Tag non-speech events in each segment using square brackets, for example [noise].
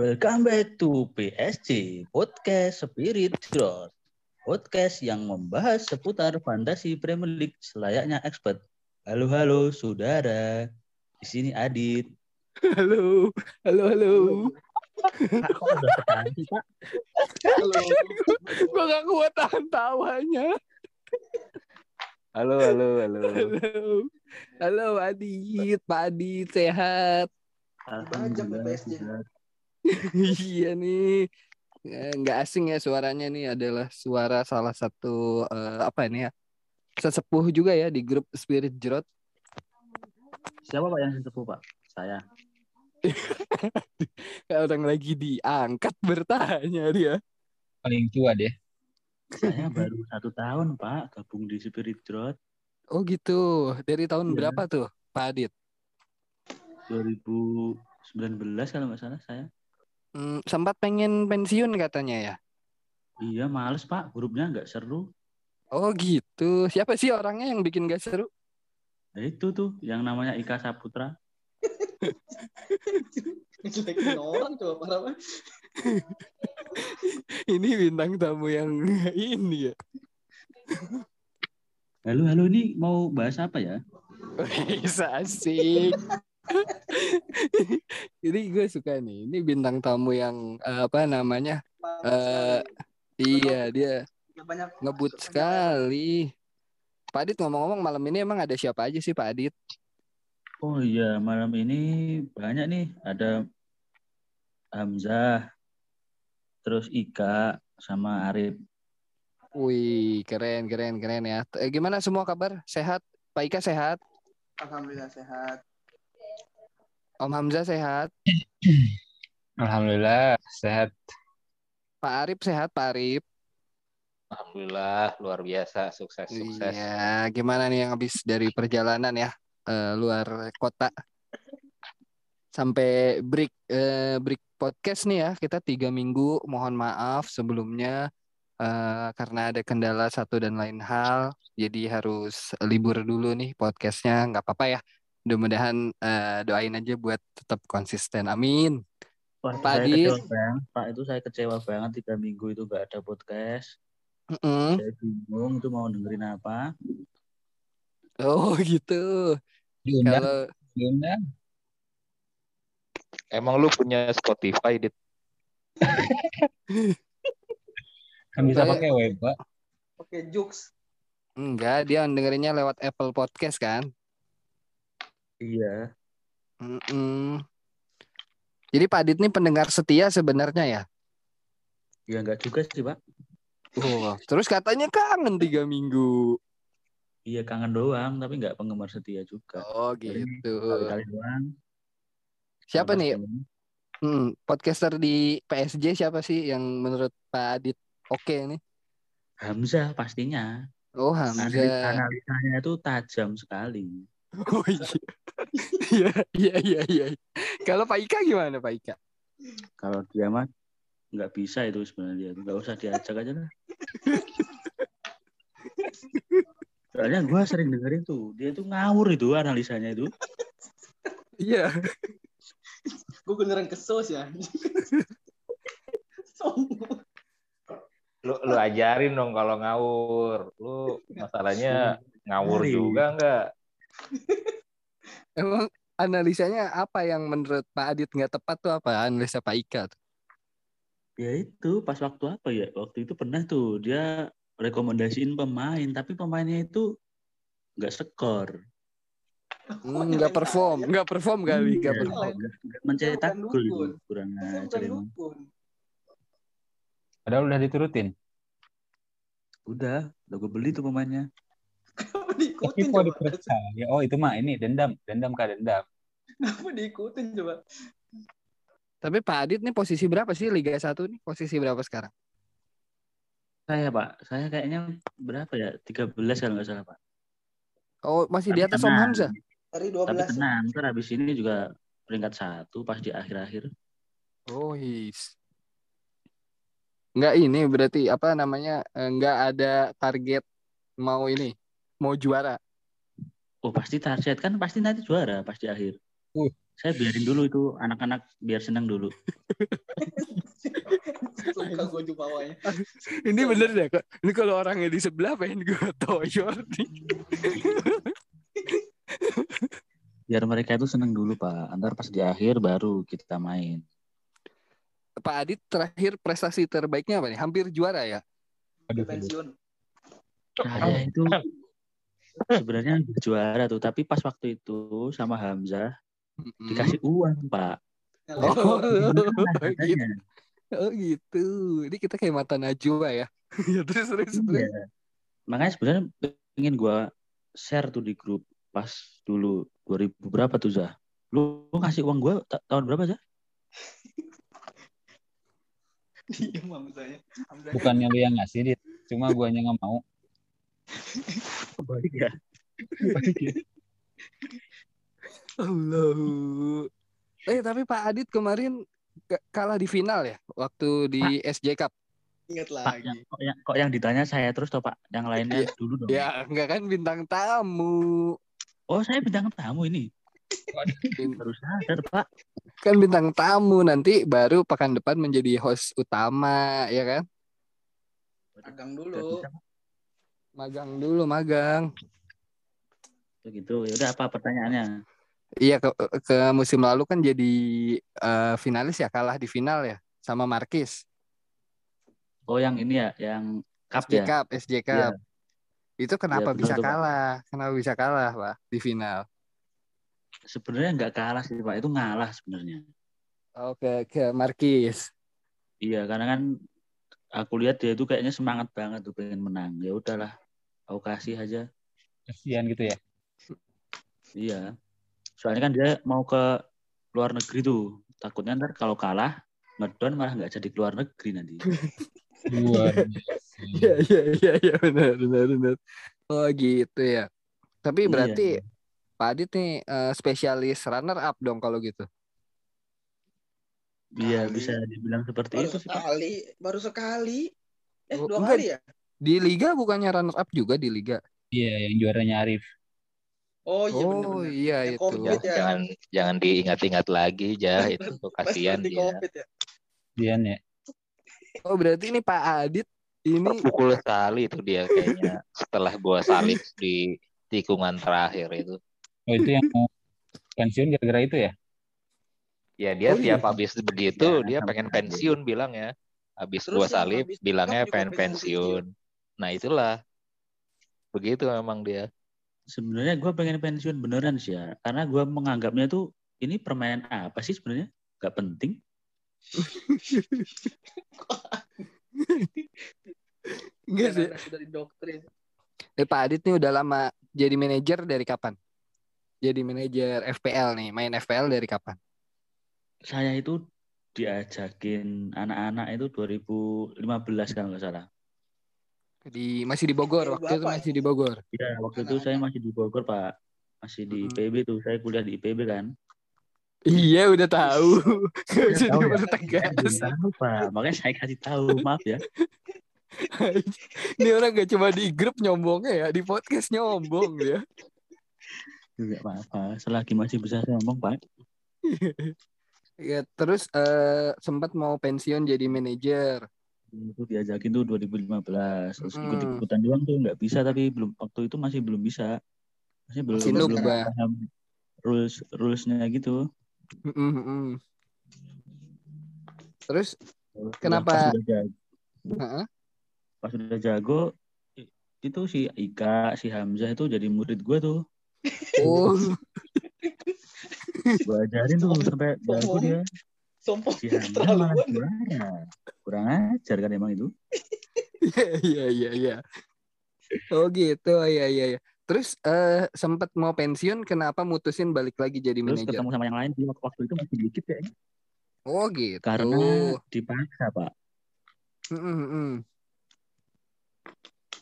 Welcome back to PSG Podcast Spirit Growth. Podcast yang membahas seputar fantasi Premier League selayaknya expert. Halo halo saudara. Di sini Adit. Halo, halo, halo. Udah sih, Pak? Gue gak kuat tahan tawanya. Halo, halo, halo. Halo, halo Adit, Pak Adit sehat. Alhamdulillah. [laughs] iya nih, Eh, nggak asing ya suaranya nih adalah suara salah satu eh, apa ini ya sesepuh juga ya di grup Spirit Jrot. Siapa Pak yang sesepuh Pak? Saya. [laughs] Orang lagi diangkat bertanya dia. Paling tua deh. Saya baru satu tahun Pak gabung di Spirit Drought Oh gitu, dari tahun Iya. berapa tuh Pak Adit? 2019 kalau nggak salah saya. Hmm, sempat pengen pensiun katanya ya? Iya males Pak, grupnya nggak seru. Oh gitu, siapa sih orangnya yang bikin gak seru? Nah, itu tuh yang namanya Ika Saputra. Ngejelekin orang coba parah [laughs] banget. Ini bintang tamu yang [laughs] ini ya. Halo halo ini mau bahas apa ya? [laughs] Bisa asik. [laughs] Jadi gue suka nih. Ini bintang tamu yang eh, apa namanya? Eh iya dia banyak ngebut sekali. Pak Adit ngomong-ngomong malam ini emang ada siapa aja sih Pak Adit? Oh iya malam ini banyak nih ada Hamzah, terus Ika sama Arif. Wih keren keren keren ya. Eh, gimana semua kabar? Sehat? Pak Ika sehat? Alhamdulillah sehat. Om Hamzah sehat? Alhamdulillah sehat. Pak Arif sehat Pak Arif? Alhamdulillah luar biasa sukses sukses. Iya, gimana nih yang habis dari perjalanan ya eh, luar kota sampai break eh, break podcast nih ya kita tiga minggu. Mohon maaf sebelumnya eh, karena ada kendala satu dan lain hal, jadi harus libur dulu nih podcastnya. Nggak apa-apa ya. Mudah-mudahan eh, doain aja buat tetap konsisten. Amin. Wah, Pak banget. Pak itu saya kecewa banget tiga minggu itu nggak ada podcast. Mm-mm. Saya bingung itu mau dengerin apa. Oh [laughs] gitu. Diundang, Kalau diundang. Emang lu punya Spotify, Dit? [laughs] kan bisa pakai web, Pak. Oke, Jux. enggak, dia dengerinnya lewat Apple Podcast kan. Iya. Mm-mm. Jadi Pak Adit ini pendengar setia sebenarnya ya. Ya nggak juga sih Pak. Wah, terus katanya kangen tiga minggu. Iya kangen doang, tapi nggak penggemar setia juga. Oh gitu. Kali-kali doang. Siapa nih hmm, podcaster di PSG siapa sih yang menurut Pak Adit oke nih? Hamzah pastinya. Oh Hamzah. Analisanya itu tajam sekali. [laughs] Oh iya. Iya iya iya iya. Kalau Pak Ika gimana Pak Ika? Kalau dia mah nggak bisa itu sebenarnya nggak usah diajak aja lah. Soalnya gue sering dengerin tuh, dia tuh ngawur itu analisanya itu. Iya. Gue beneran kesos ya. Sombong. Lu, lu ajarin dong kalau ngawur. Lu masalahnya ngawur juga enggak? Emang analisanya apa yang menurut Pak Adit nggak tepat tuh apa analisa Pak Ika? tuh? Ya itu pas waktu apa ya? Waktu itu pernah tuh dia rekomendasiin pemain, tapi pemainnya itu nggak skor. Hmm, nggak perform, nggak perform kali, nggak Iya, perform. nggak- nggak mencetak gol itu kurang ajar. Padahal udah diturutin. Udah, udah gue beli tuh pemainnya. Tapi diikutin coba? dipercaya? Oh itu mah ini dendam, dendam kah dendam. Kenapa diikutin coba? Tapi Pak Adit nih posisi berapa sih Liga 1 nih? Posisi berapa sekarang? Saya Pak, saya kayaknya berapa ya? 13 kalau nggak salah Pak. Oh, masih di Tapi atas Om. Hamzah. Dari Tapi 12. tenang, ntar habis ini juga peringkat satu pas di akhir-akhir. Oh, his. Enggak ini berarti apa namanya? eh, Enggak ada target mau ini, mau juara. Oh pasti target kan pasti nanti juara pas di akhir. Uh. saya biarin dulu itu anak-anak biar senang dulu. [laughs] Suka gue jupawanya. [laughs] Ini bener deh kak. Ini kalau orangnya di sebelah pengen gue toyor nih. [laughs] Biar mereka itu senang dulu pak. Antar pas di akhir baru kita main. Pak Adit terakhir prestasi terbaiknya apa nih? Hampir juara ya? Pensiun. Saya itu sebenarnya juara tuh, tapi pas waktu itu sama Hamzah Mm-mm. dikasih uang pak. Oh, Katanya. gitu. Oh gitu. Ini kita kayak mata Najwa ya. [laughs] ya terus terus terus. Iya. Makanya sebenarnya pengen gua share tuh di grup pas dulu 2000 berapa tuh Zah? Lu, lu ngasih uang gua ta- tahun berapa Zah? Bukannya lu yang ngasih, Dit. Cuma guanya nggak mau. [laughs] Baik ya. Allahu. Eh tapi Pak Adit kemarin ke- kalah di final ya waktu di SJ Cup. Ingat Pak, lagi. yang, kok, yang, kok yang ditanya saya terus toh Pak? Yang lainnya Iya. dulu dong. Ya enggak kan bintang tamu. Oh saya bintang tamu ini. Sadar Pak. Kan bintang tamu nanti baru pekan depan menjadi host utama ya kan? Magang Udah dulu. bisa, Pak. Magang dulu magang. Tuh gitu. Ya udah apa pertanyaannya? Iya ke, ke musim lalu kan jadi eh, finalis ya kalah di final ya sama Marquis. Oh yang ini ya, yang cup SJ ya. Cup, SJ Iya. Cup. Itu kenapa benar bisa Pak. kalah? Kenapa bisa kalah, Pak, di final? Sebenarnya nggak kalah sih Pak, itu ngalah sebenarnya. Oke, ke Marquis. Iya, karena kan aku lihat dia itu kayaknya semangat banget tuh pengen menang. Ya udahlah, aku kasih aja. Kasihan gitu ya. Iya. Soalnya kan dia mau ke luar negeri tuh. Takutnya ntar kalau kalah, ngedon malah nggak jadi keluar negeri nanti. [laughs] Luar. [laughs] Iya, iya, iya, iya, benar, benar, benar. Oh, gitu ya. Tapi Iya. berarti Pak Adit nih eh, spesialis runner up dong kalau gitu. Iya, bisa dibilang seperti Baru itu sih, Pak. sekali. Baru sekali. Eh, Oh, dua enggak. kali ya? Di liga bukannya runner up juga di liga? Iya, yang juaranya Arif. Oh iya oh, bener-bener. iya Yang itu. COVID ya. Jangan jangan diingat-ingat lagi, Jah. [laughs] Itu kasihan dia. COVID ya. Dian ya. Oh, berarti ini Pak Adit ini Terpukul sekali itu dia kayaknya setelah gua salib di tikungan terakhir itu. Oh, itu yang pensiun gara-gara itu ya? Ya dia Oh, iya. tiap habis begitu Ya, dia pengen pensiun bilang ya. Habis Terus gua salib bilangnya pengen pensiun. Nah itulah begitu memang dia. Sebenarnya gue pengen pensiun beneran sih ya. Karena gue menganggapnya tuh ini permainan apa sih sebenarnya? Gak penting. enggak sih. Sudah didoktrin. Eh, Pak Adit nih udah lama jadi manajer dari kapan? Jadi manajer FPL nih, main FPL dari kapan? Saya itu diajakin anak-anak itu 2015 kalau nggak salah. Di masih di Bogor, Eh, waktu itu Bapak. masih di Bogor. Ya, waktu itu saya masih di Bogor, Pak. Masih di Mm-mm. IPB tuh. Saya kuliah di IPB kan. Iya, udah tahu. Gak [laughs] usah Tahu ya? Tahu, Pak. Makanya saya kasih tahu. Maaf ya. [laughs] Ini orang gak cuma di grup nyombongnya ya, di podcast nyombong ya. Tidak apa-apa. Selagi masih bisa ngomong, Pak. [laughs] Ya, terus eh, sempat mau pensiun jadi manajer. Itu diajakin tuh 2015. Terus Mm-mm. ikut-ikutan doang tuh nggak bisa. Tapi belum waktu itu masih belum bisa. Masih belum, Masih belum paham rules rulesnya gitu. Terus, Terus Kenapa- Pas udah jago, pas udah jago itu si Ika, si Hamzah itu jadi murid gue tuh. oh, Gue ajarin tuh sampai jago dia. Sombong [laughs] Si Hamzah malah keterlaluan. Kurang ajar kan emang itu. iya, iya, iya, iya. Oh gitu, iya, iya, iya. Terus eh sempat mau pensiun, kenapa mutusin balik lagi jadi Terus manajer? ketemu sama yang lain di waktu itu masih dikit ya. Oh gitu. Karena dipaksa, Pak. Mm-mm, mm.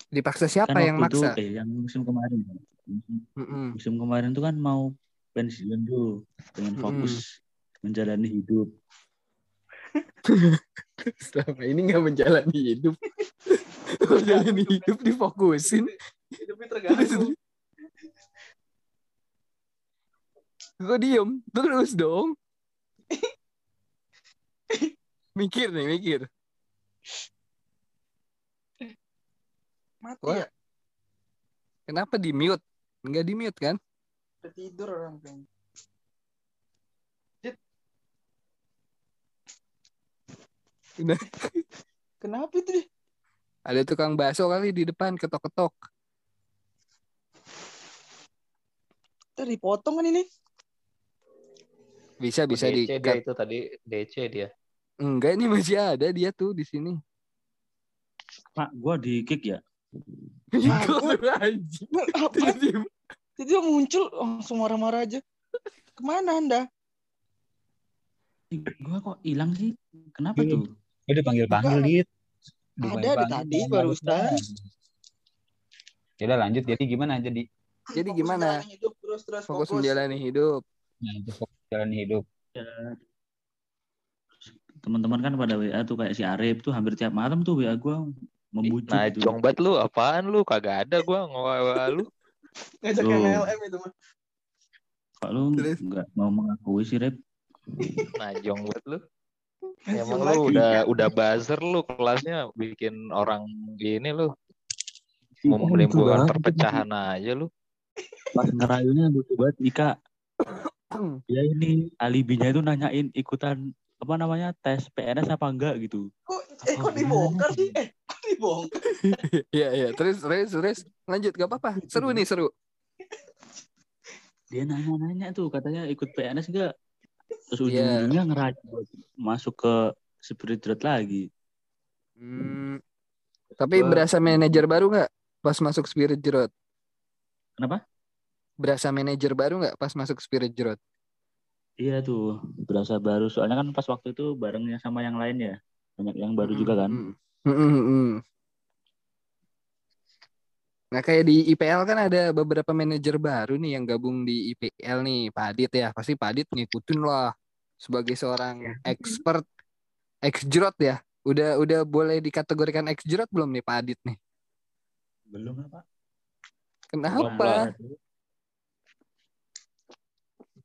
Dipaksa siapa kan yang waktu itu, maksa? eh yang musim kemarin. Musim, Mm-mm. musim kemarin tuh kan mau pensiun tuh, Mm-mm. fokus menjalani hidup. [laughs] Selama ini nggak menjalani hidup. [laughs] menjalani hidup difokusin. Hidupnya terganggu. [laughs] Diem? Terus dong. mikir nih, mikir. Mati Wah. ya? Kenapa di mute? Enggak di mute kan? Tidur orang kayaknya. Udah. Kenapa itu? Ada tukang bakso kali di depan ketok-ketok. Ntar dipotong kan ini? Bisa bisa di DC dia itu tadi DC dia. Enggak ini masih ada dia tuh di sini. Pak, gua di kick ya. [laughs] Tiba-tiba. Muncul langsung marah-marah aja. Ke mana anda? Gua kok hilang sih? Kenapa tuh? Gue dipanggil-panggil. Dit. Ada di tadi barusan. Ya udah lanjut, jadi gimana jadi? Jadi Fokus gimana? menjalani Hidup, terus terus Fokus fokus. menjalani hidup. Nah, itu fokus jalan hidup. Ya. Teman-teman kan pada WA tuh kayak si Arif tuh hampir tiap malam tuh WA gua membujuk Nah, gitu. jong banget lu, apaan lu? Kagak ada gua ngewa lu. [laughs] Ngajak. MLM itu mah. Kok lu nggak mau mengakui sih, Rep? Nah, jong banget lu. Emang lu udah udah buzzer lu kelasnya bikin orang gini lu mau menimbulkan perpecahan aja lu. Pas ngerayunya lucu banget Ika. Ya ini alibinya itu nanyain ikutan apa namanya tes PNS apa enggak gitu. Kok, eh kok dibongkar hubungannya? sih? Eh, kok dibongkar? [laughs] Iya iya. Terus terus terus lanjut gak apa-apa. Seru nih seru. Dia nanya-nanya tuh katanya ikut PNS enggak. Terus Iya. ujung-ujungnya ngerayu buat masuk ke Spirit Dread lagi. Hmm, tapi Gua- berasa manajer baru nggak pas masuk Spirit Jerot? Kenapa? Berasa manajer baru nggak pas masuk Spirit Jerot? Iya tuh, berasa baru. Soalnya kan pas waktu itu barengnya sama yang lain ya. Banyak yang baru juga kan. Mm, mm, mm, mm. Nah kayak di IPL kan ada beberapa manajer baru nih yang gabung di IPL nih, Pak Adit ya. Pasti Pak Adit ngikutin lah sebagai seorang expert ex Jerot ya. Udah udah boleh dikategorikan ex Jerot belum nih Pak Adit nih? Belum lah, Pak. Kenapa?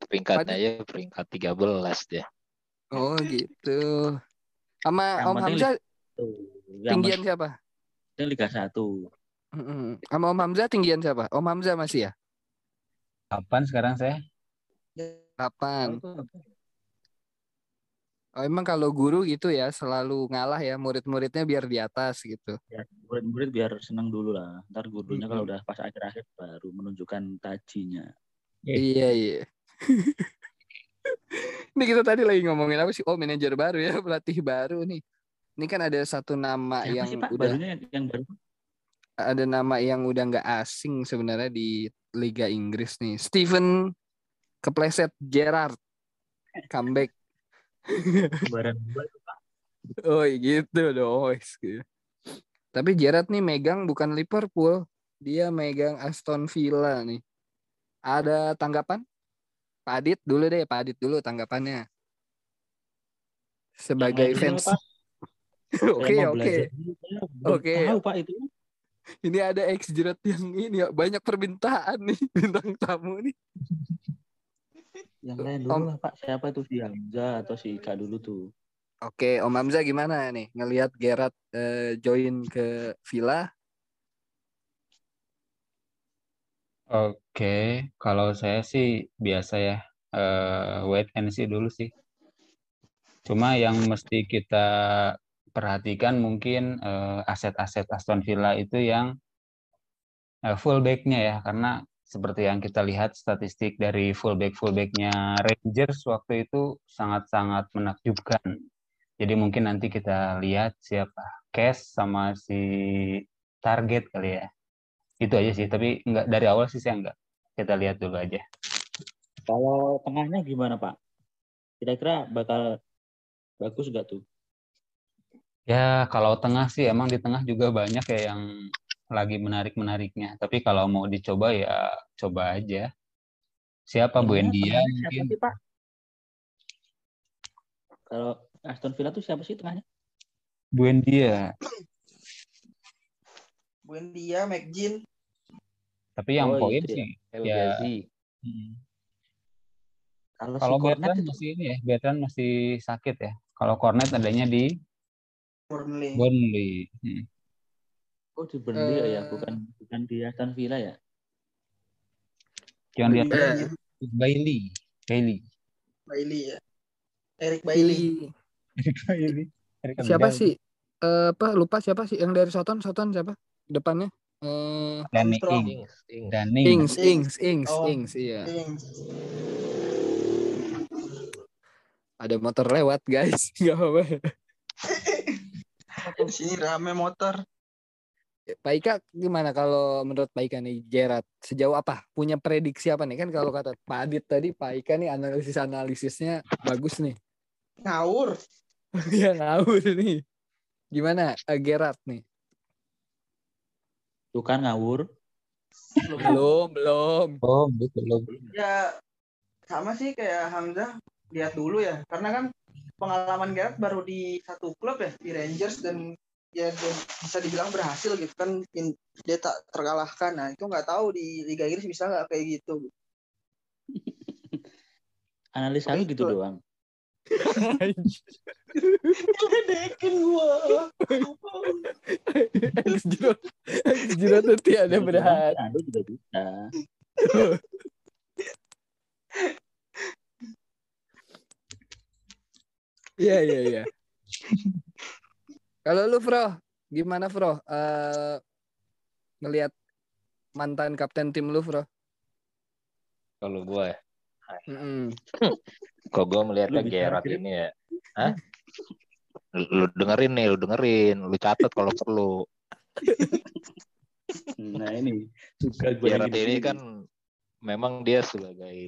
Peringkatnya ya peringkat 13 dia. Oh gitu. Sama Yang Om Hamzah yang tinggian siapa? penting Liga 1. Mm-mm. Sama Om Hamzah tinggian siapa? Om Hamzah masih ya? Kapan sekarang saya? Kapan? Oh, emang kalau guru gitu ya selalu ngalah ya murid-muridnya biar di atas gitu. Ya, murid-murid biar senang dulu lah. Ntar gurunya kalau Mm-mm. udah pas akhir-akhir baru menunjukkan tajinya. Iya iya. [laughs] Ini kita tadi lagi ngomongin apa sih? Oh manajer baru ya [laughs] pelatih baru nih. Ini kan ada satu nama Siapa yang sih Pak udah barunya yang, yang baru? Ada nama yang udah nggak asing sebenarnya di Liga Inggris nih. Steven kepleset Gerrard comeback. Oh gitu dong. gitu. Tapi Gerrard nih megang bukan Liverpool, dia megang Aston Villa nih. Ada tanggapan? Pak Adit dulu deh, Pak Adit dulu tanggapannya. Sebagai fans. [laughs] Oke, oke. Oke. Tahu Pak itu. Ini ada ex Gerrard yang ini ya, banyak permintaan nih [laughs] bintang tamu nih. Yang lain Om. dulu lah Pak. Siapa tuh si Hamzah atau si Ika dulu tuh? Oke, Om Hamzah gimana nih ngelihat Gerrard eh, join ke Villa? Oke, kalau saya sih biasa ya, eh, wait and see dulu sih. Cuma yang mesti kita perhatikan mungkin eh, aset-aset Aston Villa itu yang eh, fullback-nya ya, karena seperti yang kita lihat statistik dari fullback-fullbacknya Rangers waktu itu sangat-sangat menakjubkan. Jadi mungkin nanti kita lihat siapa Cash sama si Target kali ya. Itu aja sih, tapi enggak dari awal sih saya enggak. Kita lihat dulu aja. Kalau tengahnya gimana Pak? Kira-kira bakal bagus gak tuh? Ya, kalau tengah sih emang di tengah juga banyak ya yang lagi menarik-menariknya. Tapi kalau mau dicoba ya coba aja. Siapa Tengahnya- Buendia tengahnya siapa sih, Pak? Kalau Aston Villa tuh siapa sih tengahnya? Buendia. Buendia, McGinn. Tapi yang Oh, poin ya. sih Ya. Ghazi. mm, Kalau si Kalau Cornet Bertrand masih ini ya, Bertrand masih sakit ya. Kalau Cornet adanya di Burnley. Burnley. Hmm. oh di Burnley ya, ya, Eh. bukan bukan di Aston Villa ya. Yang dia Eh, Bailey. Bailey. Bailey ya. Eric Bailey. Bailey. siapa sih? Eh, apa lupa siapa sih yang dari Soton? Soton siapa? Depannya? Eh, Danny. Ings. Ings, Ings. Danny. Ings, Ings. Ings, Ings, Oh. Ings, iya. Ings. Ada motor lewat, guys. [laughs] Gak apa-apa. Di sini rame motor. Pak Ika gimana kalau menurut Pak Ika nih Gerard sejauh apa punya prediksi apa nih kan kalau kata Pak Adit tadi Pak Ika nih analisis analisisnya bagus nih Ngawur. [laughs] ya ngawur nih gimana eh, Gerard nih Tuh kan ngawur. belum belum Oh, betul. Ya sama sih kayak Hamzah lihat dulu ya karena kan pengalaman Gerard baru di satu klub ya di Rangers dan ya bisa dibilang berhasil gitu kan In- dia tak terkalahkan nah itu nggak tahu di Liga Inggris bisa nggak kayak gitu [laughs] Analis aku gitu doang. ledekin gua Giroud Ex Giroud tuh tiada berhati Anda juga bisa. [laughs] Iya iya iya. [laughs] Kalau lu Bro, gimana Bro? Eh melihat mantan kapten tim lu Bro? Kalau gue, Mm-mm. kok gue melihatnya Gerard ini ya, Hah? Lu lu dengerin nih, lu dengerin, lu catat kalau perlu. Nah ini juga gue Gerard ini kan memang dia sebagai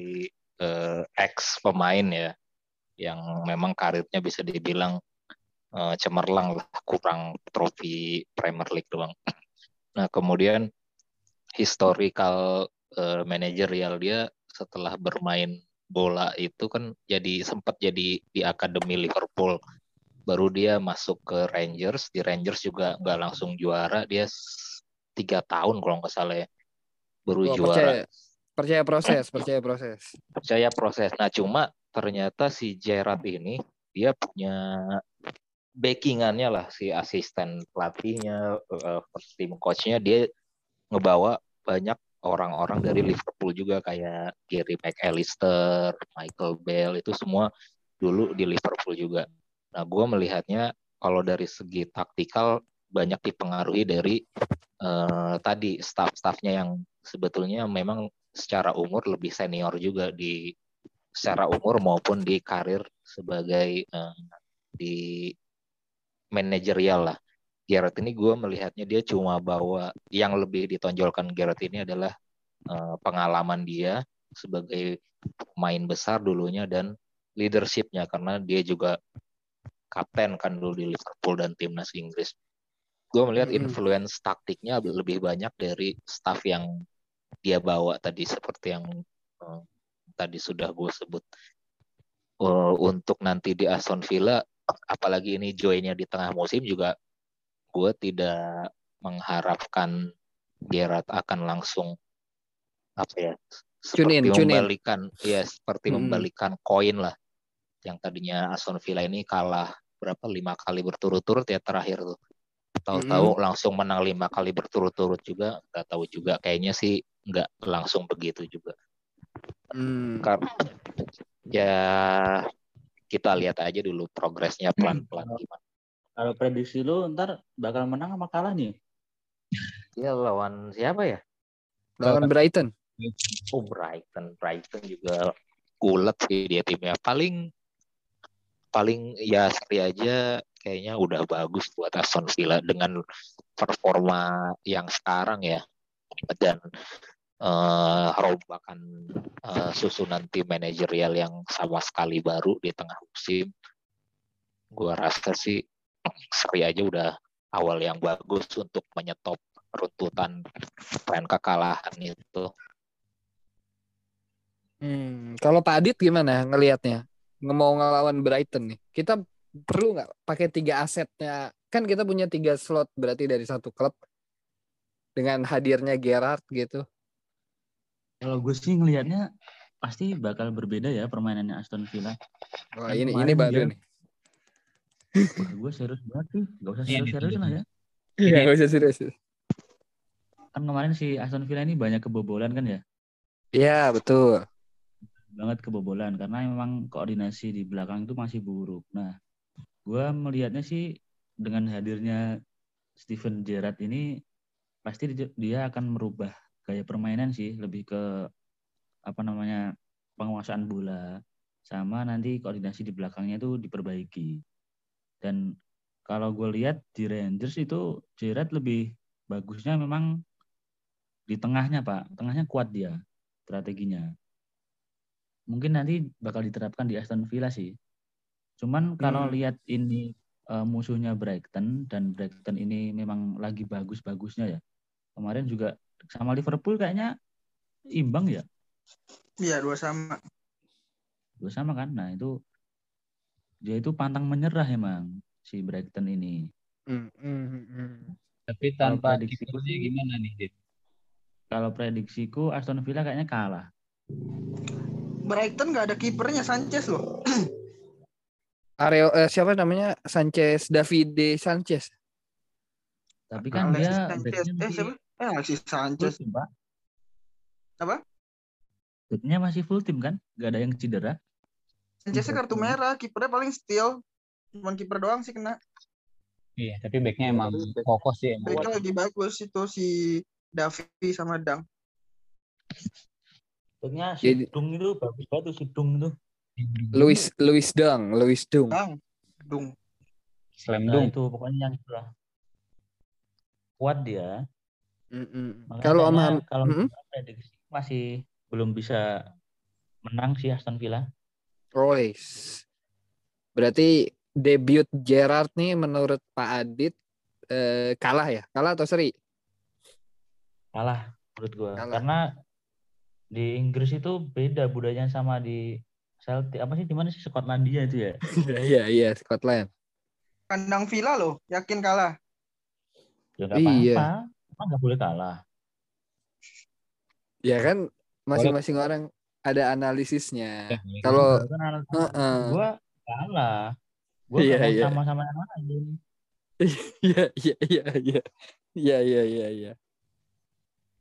eh, ex pemain ya, yang memang karirnya bisa dibilang eh, cemerlang lah, kurang trofi Premier League doang. [clears throat] Nah kemudian historical eh, manajerial dia setelah bermain bola itu kan jadi sempat jadi di akademi Liverpool baru dia masuk ke Rangers di Rangers juga nggak langsung juara dia tiga tahun kalau nggak salah ya baru Wah, juara percaya percaya proses, percaya proses. percaya proses nah cuma ternyata si Gerrard ini dia punya backingannya lah si asisten pelatihnya eh, first team coachnya dia ngebawa banyak orang-orang dari Liverpool juga kayak Gary McAllister, Michael Bell itu semua dulu di Liverpool juga. Nah, gue melihatnya kalau dari segi taktikal banyak dipengaruhi dari eh, tadi staff-staffnya yang sebetulnya memang secara umur lebih senior juga di secara umur maupun di karir sebagai eh, di manajerial lah. Garrett ini gue melihatnya dia cuma bawa yang lebih ditonjolkan Garrett ini adalah eh, pengalaman dia sebagai pemain besar dulunya dan leadershipnya karena dia juga kapten kan dulu di Liverpool dan timnas Inggris. Gue melihat Mm-mm. influence taktiknya lebih banyak dari staff yang dia bawa tadi seperti yang eh, tadi sudah gue sebut. Eh, untuk nanti di Aston Villa, apalagi ini joinnya di tengah musim juga gue tidak mengharapkan Gerrard akan langsung apa ya Tune in, seperti tune in. membalikan ya seperti Mm-mm. membalikan koin lah yang tadinya Aston Villa ini kalah berapa lima kali berturut-turut ya terakhir tuh tahu-tahu langsung menang lima kali berturut-turut juga nggak tahu juga kayaknya sih nggak langsung begitu juga Hmm. karena ya kita lihat aja dulu progresnya pelan-pelan gimana Kalau prediksi lu ntar bakal menang sama kalah nih. ya lawan siapa ya Lawan Brighton. Oh Brighton, Brighton juga kulet sih dia timnya. Paling paling ya seri aja kayaknya udah bagus buat Aston Villa dengan performa yang sekarang ya dan eh, rombakan eh, susunan tim manajerial yang sama sekali baru di tengah musim. Gua rasa sih seri aja udah awal yang bagus untuk menyetop runtutan tren kekalahan itu. Hmm. Kalau Pak Adit gimana ngelihatnya? Nge- Mau ngelawan Brighton nih. Kita perlu nggak pakai tiga asetnya? Kan kita punya tiga slot berarti dari satu klub dengan hadirnya Gerrard gitu. Kalau gue sih ngelihatnya pasti bakal berbeda ya permainannya Aston Villa. Wah, Kan ini ini baru dia- nih. Wah, gue serius banget sih. Gak usah Iya, serius-serius ditulis. lah ya. Iya, nggak usah serius. Kan kemarin si Aston Villa ini banyak kebobolan kan ya. Iya, betul. banget kebobolan karena memang koordinasi di belakang itu masih buruk. Nah, gua melihatnya sih dengan hadirnya Steven Gerrard ini pasti di- dia akan merubah gaya permainan sih, lebih ke apa namanya penguasaan bola sama nanti koordinasi di belakangnya itu diperbaiki. Dan kalau gue lihat di Rangers itu Gerrard lebih bagusnya memang di tengahnya Pak, tengahnya kuat dia strateginya mungkin nanti bakal diterapkan di Aston Villa sih. Cuman kalau Hmm. lihat ini eh, musuhnya Brighton dan Brighton ini memang lagi bagus-bagusnya ya. Kemarin juga sama Liverpool kayaknya imbang ya. Iya dua sama. Dua sama kan. Nah, itu dia itu pantang menyerah emang si Brighton ini. Hmm, hmm, hmm. Tapi tanpa prediksi kipernya sih- gimana nih, Dit? Kalau prediksiku Aston Villa kayaknya kalah. Brighton nggak ada kipernya Sanchez loh. [clears throat] Areo eh, siapa namanya? Sanchez Davide Sanchez. Tapi kan Alexis dia Sanchez. Eh siapa? Eh full Sanchez. tim, Pak. Apa? Backnya masih full tim kan? Gak ada yang cedera. Sanchez kartu merah, kipernya paling steal. Cuman kiper doang sih kena. Iya, tapi backnya emang kokoh sih. Emang. Mereka lagi bagus itu si Davi sama Dang. Backnya Jadi- si Dung itu bagus banget tuh si Dung itu. Louis Louis Dung, Louis Dung. Dang. Dung. Slam Nah itu pokoknya yang itulah. Kuat dia. Mm, mm. Makanya Kalau sama kalau gua prediksi masih belum bisa menang sih Aston Villa. Royce. Berarti debut Gerard nih menurut Pak Adit eh, kalah ya? Kalah atau seri? Kalah menurut gua. Kalah. Karena di Inggris itu beda budayanya sama di Celtic apa sih di mana sih Skotlandia itu ya. [laughs] Iya, iya, Scotland. Kandang Villa loh, yakin kalah. Ya Iya. Emang nggak boleh kalah. Ya kan masing-masing orang ada analisisnya. Eh, Kalau Gua kan anak- Heeh. gua kalah. Gua Iya, nggak mau iya. sama-sama yang lain. Iya, iya, iya, iya. Iya, iya, iya, iya.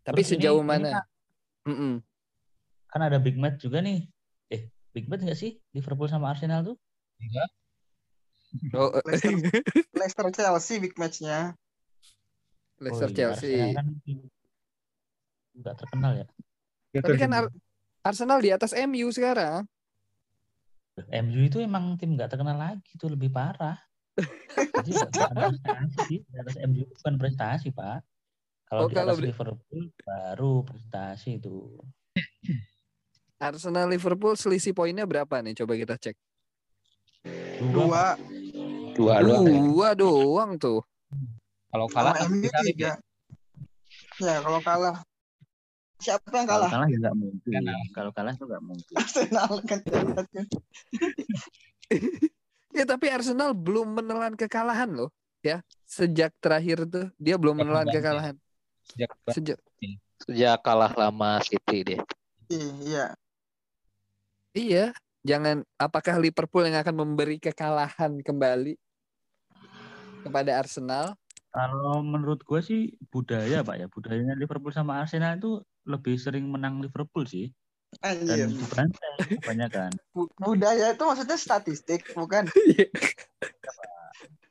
Tapi Terus ini- sejauh ini mana? kan- Mm-mm. kan ada big match juga nih. Eh, big match nggak sih Liverpool sama Arsenal tuh? Oh, Leicester, Leicester Chelsea big matchnya. Leicester Oh iya, Chelsea. Arsenal kan nggak terkenal ya. Tapi kan Ar- Arsenal di atas MU sekarang. MU itu emang tim nggak terkenal lagi itu lebih parah. [laughs] Jadi prestasi di atas MU bukan prestasi pak. Kalau Oh, di kalau atas di- Liverpool baru prestasi itu. Arsenal Liverpool selisih poinnya berapa nih? Coba kita cek. Dua. Dua doang ya. Dua doang tuh. Kalau kalah Sama MU ya. tiga. Ya kalau kalah. Siapa yang Kalau kalah? kalah ya nggak mungkin. Kalah. Kalau kalah itu nggak mungkin. Arsenal kan. [laughs] Ya tapi Arsenal belum menelan kekalahan loh. Ya, sejak terakhir tuh dia belum Sejak menelan dibantai. kekalahan. Sejak Sejak Sejak kalah lama City deh. Iya. iya, jangan apakah Liverpool yang akan memberi kekalahan kembali kepada Arsenal? Kalau menurut gue sih budaya pak ya budayanya Liverpool sama Arsenal itu lebih sering menang Liverpool sih Anjir. dan dibantai kebanyakan. [laughs] Bu- Budaya itu maksudnya statistik, bukan? [laughs]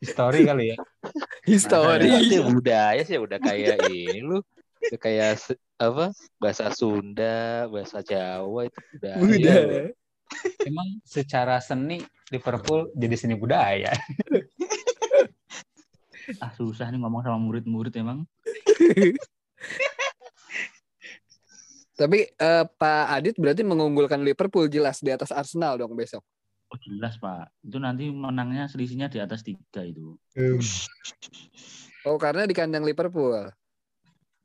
history kali ya. [laughs] History. Itu budaya sih udah kayak ini lu. Udah kayak apa? Bahasa Sunda, bahasa Jawa itu budaya. Udah. Emang secara seni Liverpool jadi seni budaya. Ah susah nih ngomong sama murid-murid emang. [laughs] Tapi eh, Pak Adit berarti mengunggulkan Liverpool jelas di atas Arsenal dong besok. Oh jelas pak. Itu nanti menangnya selisihnya di atas tiga itu. Oh karena di kandang Liverpool.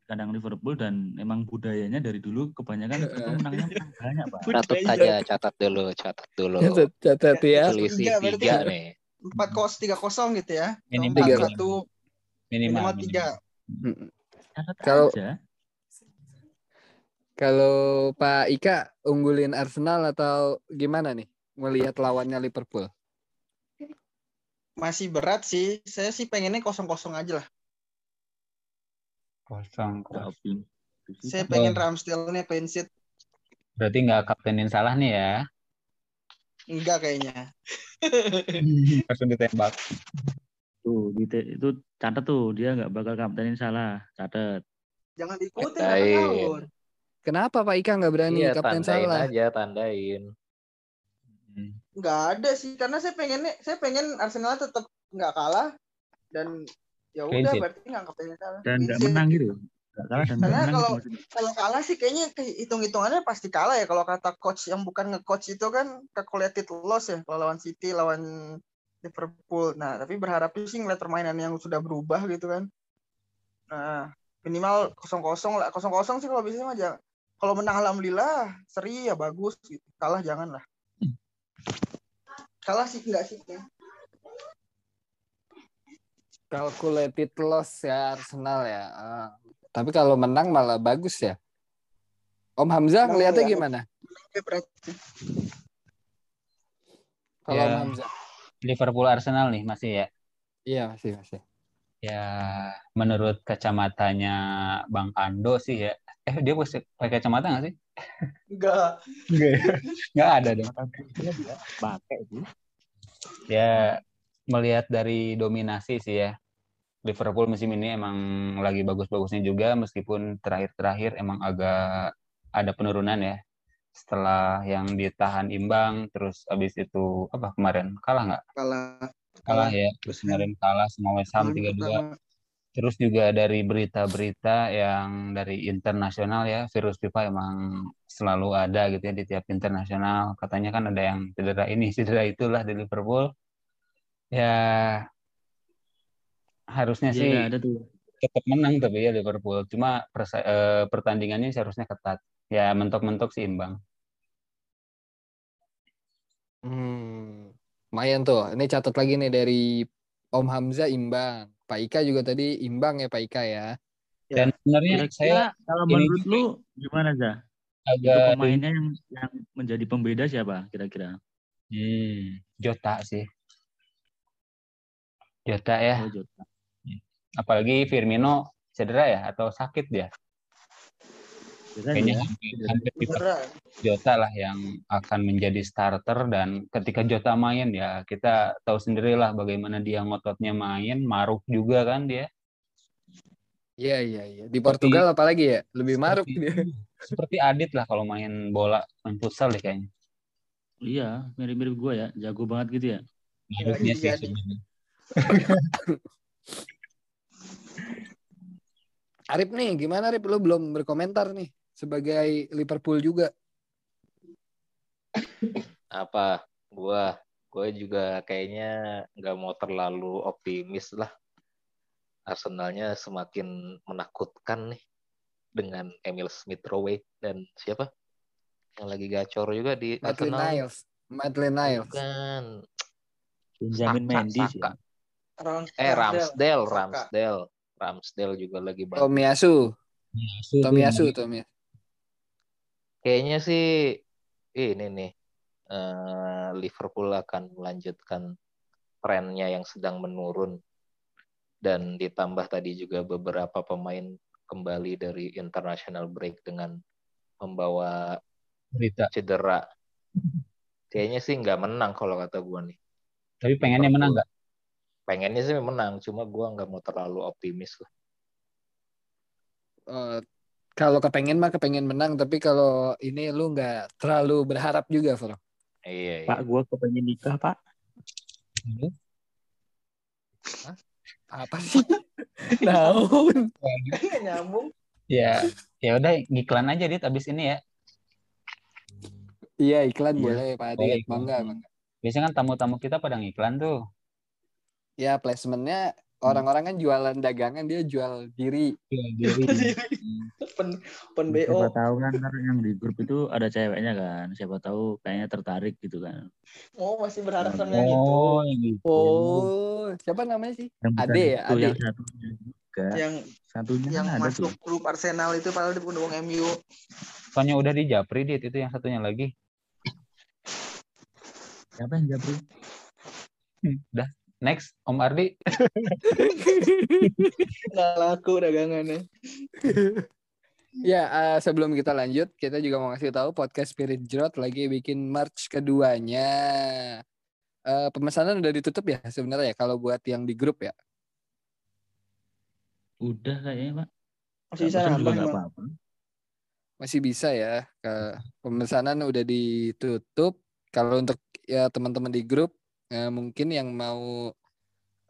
Kandang Liverpool dan emang budayanya dari dulu kebanyakan itu menangnya menang banyak pak. Catat aja, catat dulu, catat dulu. [laughs] Catat, catat ya. Selisih Tiga ya. nih. Empat kos tiga kosong gitu ya. Minimal Empat tiga. satu Minimal. minimal tiga. Kalau- aja. Kalau Pak Ika unggulin Arsenal atau gimana nih melihat lawannya Liverpool? Masih berat sih. Saya sih pengennya kosong-kosong aja lah. Kosong. Kosong. Saya pengen Ramsdale-nya clean sheet. Berarti nggak kaptenin salah nih ya. Enggak kayaknya. [laughs] Langsung ditembak. Tuh, gitu, itu catat tuh dia nggak bakal kaptenin salah. Catat. Jangan diikutin tahun. Kenapa Pak Ika nggak berani Iya, kapten tandain salah? aja, tandain. Hmm. Nggak ada sih. Karena saya pengennya, saya pengen Arsenal tetap nggak kalah. Dan ya udah berarti nggak kaptennya salah. Dan nggak menang gitu. Kalah dan Karena menang. kalau- gitu kalau kalah sih kayaknya hitung-hitungannya pasti kalah ya kalau kata coach yang bukan nge-coach itu kan calculated loss ya kalau lawan City lawan Liverpool. Nah, tapi berharap sih ngeliat permainan yang sudah berubah gitu kan. Nah, minimal kosong-kosong lah. Kosong-kosong sih kalau bisa mah jangan. Kalau menang alhamdulillah, seri ya bagus gitu. Kalah jangan lah. Kalah sih enggak sih. ya. Calculated loss ya Arsenal ya. Ah. Tapi kalau menang malah bagus ya. Om Hamzah Menang ngeliatnya ya. gimana? Kalau Ya. Om Hamzah? Liverpool Arsenal nih masih ya. Iya masih masih. Ya menurut kacamatanya Bang Ando sih ya. Eh dia pakai kacamata nggak sih? Enggak. Nggak ada dong. Pakai itu. Ya melihat dari dominasi sih ya. Liverpool musim ini emang lagi bagus-bagusnya juga meskipun terakhir-terakhir emang agak ada penurunan ya. Setelah yang ditahan imbang terus abis itu apa kemarin kalah nggak? Kalah. Kalah ya. Terus kemarin kalah sama West Ham 3-2. pertama. Terus juga dari berita-berita yang dari internasional ya, virus FIFA emang selalu ada gitu ya di tiap internasional. Katanya kan ada yang cedera ini, [laughs] cedera itulah di Liverpool. Ya harusnya Dia sih ada tuh. tetap menang tapi ya Liverpool. Cuma persa- eh, pertandingannya seharusnya ketat. Ya mentok-mentok sih imbang. Hmm, lumayan tuh. Ini catat lagi nih dari Om Hamzah imbang. Pak Ika juga tadi imbang ya Pak Ika ya. Dan sebenarnya saya kalau ini menurut juga lu gimana Zah? Itu agak pemainnya yang, yang menjadi pembeda siapa kira-kira? hmm, Jota sih. Jota ya. Oh, Jota. Apalagi Firmino cedera ya atau sakit dia. Kayaknya hampir. Jota lah yang akan menjadi starter dan ketika Jota main ya kita tahu sendirilah bagaimana dia ngototnya main, maruk juga kan dia. Iya iya iya. Di Portugal apalagi ya? Lebih maruk Seperti- dia. Seperti Adit lah kalau main bola, main futsal deh kayaknya. Iya, mirip-mirip gua ya. Jago banget gitu ya. Maruknya sih Jadi. sebenarnya. [laughs] Arif nih, gimana Arif? Lu belum berkomentar nih sebagai Liverpool juga. Apa? Gua gue juga kayaknya nggak mau terlalu optimis lah. Arsenalnya semakin menakutkan nih dengan Emil Smith Rowe dan siapa yang lagi gacor juga di Maitland Arsenal. Niles. Maitland Niles. Bukan. Benjamin Saka, Mendes Saka. ya. Ram- Eh Ramsdale, Saka. Ramsdale. Ramsdale juga lagi bagus. Tomiyasu. Tomiyasu Tomiyasu. Kayaknya sih ini nih eh, Liverpool akan melanjutkan trennya yang sedang menurun dan ditambah tadi juga beberapa pemain kembali dari international break dengan membawa berita. cedera. Kayaknya sih nggak menang kalau kata gua nih. Tapi pengennya menang nggak? Pengennya sih menang, cuma gua nggak mau terlalu optimis lah. Eh, kalau kepengen mah kepengen menang, tapi kalau ini lu nggak terlalu berharap juga, Bro. Iya, iya. Pak, gua kepengen nikah, Pak. Apa sih? Daun. Nggak nyambung. Ya, ya udah ngiklan aja dit abis ini ya. Iya, iklan Iya. boleh, Pak Adit. iklan. Bangga, bangga. Biasanya kan tamu-tamu kita pada ngiklan tuh. Ya, placementnya orang-orang kan jualan dagangan, dia jual diri. Jual [laughs] diri. Pen, pen Siapa BO. tahu kan ntar yang di grup itu ada ceweknya kan. Siapa tahu kayaknya tertarik gitu kan. Oh, masih berharap sama yang itu. Oh, yang gitu. Oh, siapa namanya sih? Yang Ade ya, Ade. yang satunya juga. Yang Satunya yang kan ada masuk tuh. grup Arsenal itu padahal di pendukung MU. Soalnya udah di Japri dit itu yang satunya lagi. Siapa yang Japri? Hmm, Udah. Next, Om Ardi. Nggak laku dagangannya. Ya, eh, sebelum kita lanjut, kita juga mau ngasih tahu podcast Spirit Jrot lagi bikin merch keduanya. Eh, pemesanan udah ditutup ya sebenarnya ya kalau buat yang di grup ya. Udah kayaknya, Pak. Masih bisa nambah apa-apa. Masih bisa ya. Ke pemesanan udah ditutup. Kalau untuk ya teman-teman di grup eh, mungkin yang mau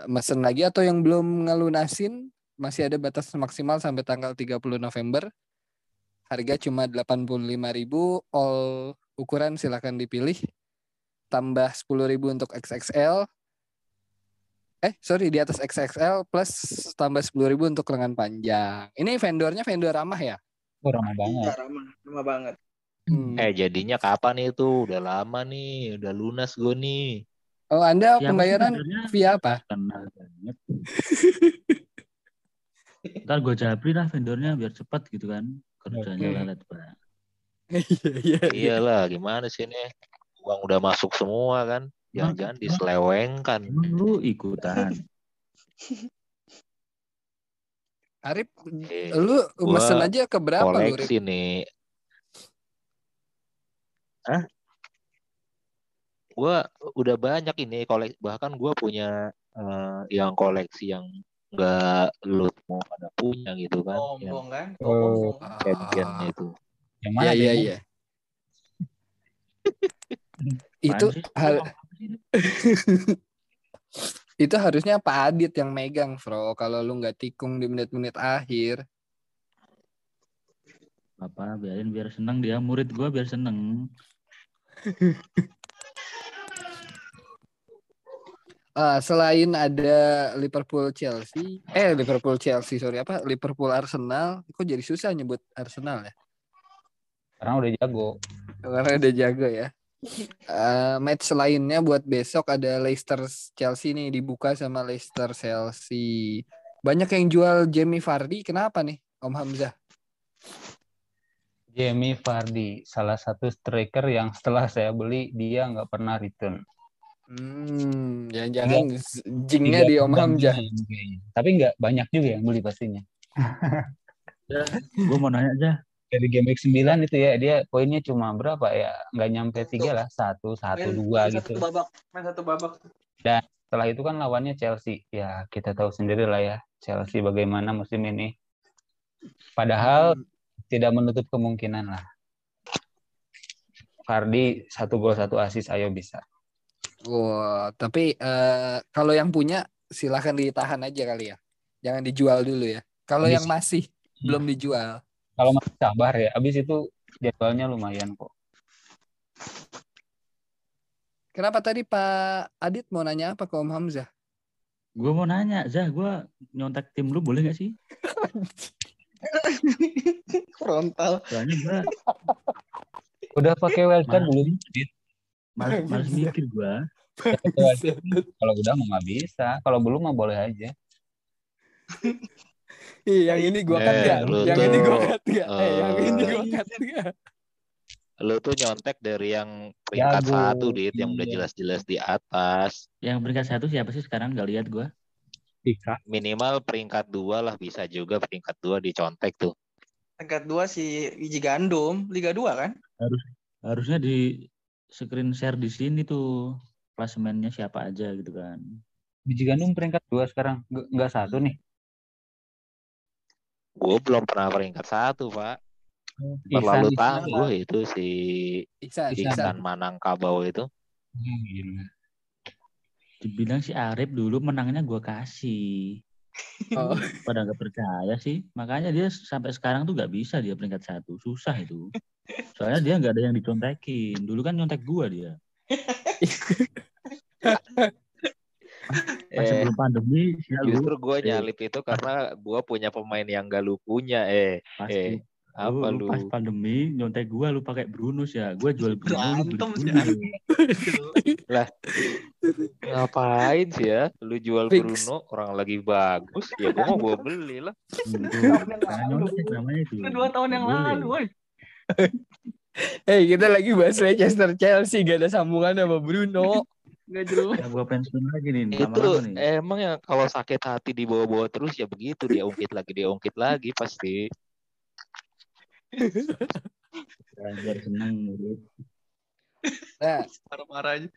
mesen lagi atau yang belum ngelunasin masih ada batas maksimal sampai tanggal 30 November. Harga cuma 85.000 all ukuran silahkan dipilih. Tambah 10.000 untuk XXL. Eh, sorry di atas XXL plus tambah 10.000 untuk lengan panjang. Ini vendornya vendor ramah ya? Oh, ramah banget. Iya, ramah, ramah banget. Hmm. Eh jadinya kapan itu? Udah lama nih, udah lunas gue nih. Oh, Anda Siapa pembayaran via apa? Kenal banget. Ntar gue japri lah vendornya biar cepat gitu kan. Kerjanya Oke. lelet, Pak. Iya, iya, iya. Iyalah, gimana sih ini? Uang udah masuk semua kan? Jangan-jangan diselewengkan. Emang lu ikutan. Arif, Eh, lu mesen aja ke berapa lu, koleksi nih. Hah? Gua udah banyak ini koleksi. Bahkan gua punya eh, yang koleksi yang nggak lu semua pada punya gitu kan? Yang Sombong kan? Oh. Champion itu. Yang Iya, mana? iya, Bang? iya. [laughs] Itu hal- [laughs] itu harusnya Pak Adit yang megang, Bro. Kalau lu nggak tikung di menit-menit akhir. Apa biarin biar seneng dia murid gua biar seneng. [laughs] Ah, selain ada Liverpool Chelsea, eh Liverpool Chelsea sorry apa Liverpool Arsenal, kok jadi susah nyebut Arsenal ya? Sekarang udah jago. Karena udah jago ya. Eh, match lainnya buat besok ada Leicester Chelsea nih dibuka sama Leicester Chelsea. Banyak yang jual Jamie Vardy, kenapa nih Om Hamzah? Jamie Vardy, salah satu striker yang setelah saya beli dia nggak pernah return. Hmm, jangan-jangan jingnya di Om Hamzah. Tapi nggak banyak juga yang beli pastinya. Gue mau nanya aja. Dari game week 9 itu ya dia poinnya cuma berapa ya? Nggak nyampe tiga lah, satu, satu, Main- dua main gitu. Satu babak, main satu babak. Setelah itu kan lawannya Chelsea. Ya kita tahu sendiri lah ya Chelsea bagaimana musim ini. Padahal tidak menutup kemungkinan lah. Vardy satu gol satu asis ayo bisa. Wah, tapi eh, kalau yang punya silahkan ditahan aja kali ya. Jangan dijual dulu ya. Kalau yang masih belum dijual. Kalau masih sabar ya, abis itu jadwalnya lumayan kok. Kenapa tadi Pak Adit mau nanya apa ke Om Hamzah? Gue mau nanya, Zah, gue nyontek tim lu boleh gak sih? [laughs] Frontal. Soalnya gue Udah pakai wildcard Mana? belum? Males, males mikir gue. Kalau udah mah nggak bisa. Kalau belum mah boleh aja. Ih, yang ini gua cut lu Yang ini gua cut? Eh, yang ini gua cut nggak? Lu tuh nyontek dari yang peringkat Jago, satu, Dit, yang udah iya. jelas-jelas di atas. Yang peringkat satu siapa sih sekarang? Gak lihat gue. Pika. Minimal peringkat dua lah bisa juga peringkat dua dicontek tuh. Tingkat dua si Wiji Gandum, Liga 2 kan? Harusnya di screen share di sini tuh klasemennya siapa aja gitu kan. Biji gandum peringkat dua sekarang. Nggak, satu nih. Gue belum pernah peringkat satu, Pak. Ihsan, Terlalu tangguh itu si Iksan. Iksan Manangkabau itu. Hmm, gila. Dibilang si Arif dulu menangnya gue kasih. Oh. [laughs] Pada nggak percaya sih. Makanya dia sampai sekarang tuh nggak bisa dia peringkat satu. Susah itu. Soalnya dia nggak ada yang dicontekin. Dulu kan nyontek gue dia. Pas Eh, sebelum pandemi justru gue Eh. nyalip itu karena gue punya pemain yang gak lu punya. Eh, pasti eh. Apa lu, lu? pas pandemi nyontek gua lu pakai Brunus ya. Gua jual sih, [laughs] Bruno. Ngapain sih ya? Lu jual Fix. Bruno, orang lagi bagus. Ya gua mau gua beli lah. Itu, dua tahun yang lalu, woy. Eh kita lagi bahas Leicester Chelsea gak ada sambungan sama Bruno. Nggak jelas. Nah, gua pensiun lagi nih Itu nih. emang yang kalau sakit hati dibawa-bawa terus ya begitu dia ungkit lagi dia ungkit lagi pasti. Biar seneng gitu. Nah, Marah-marah aja.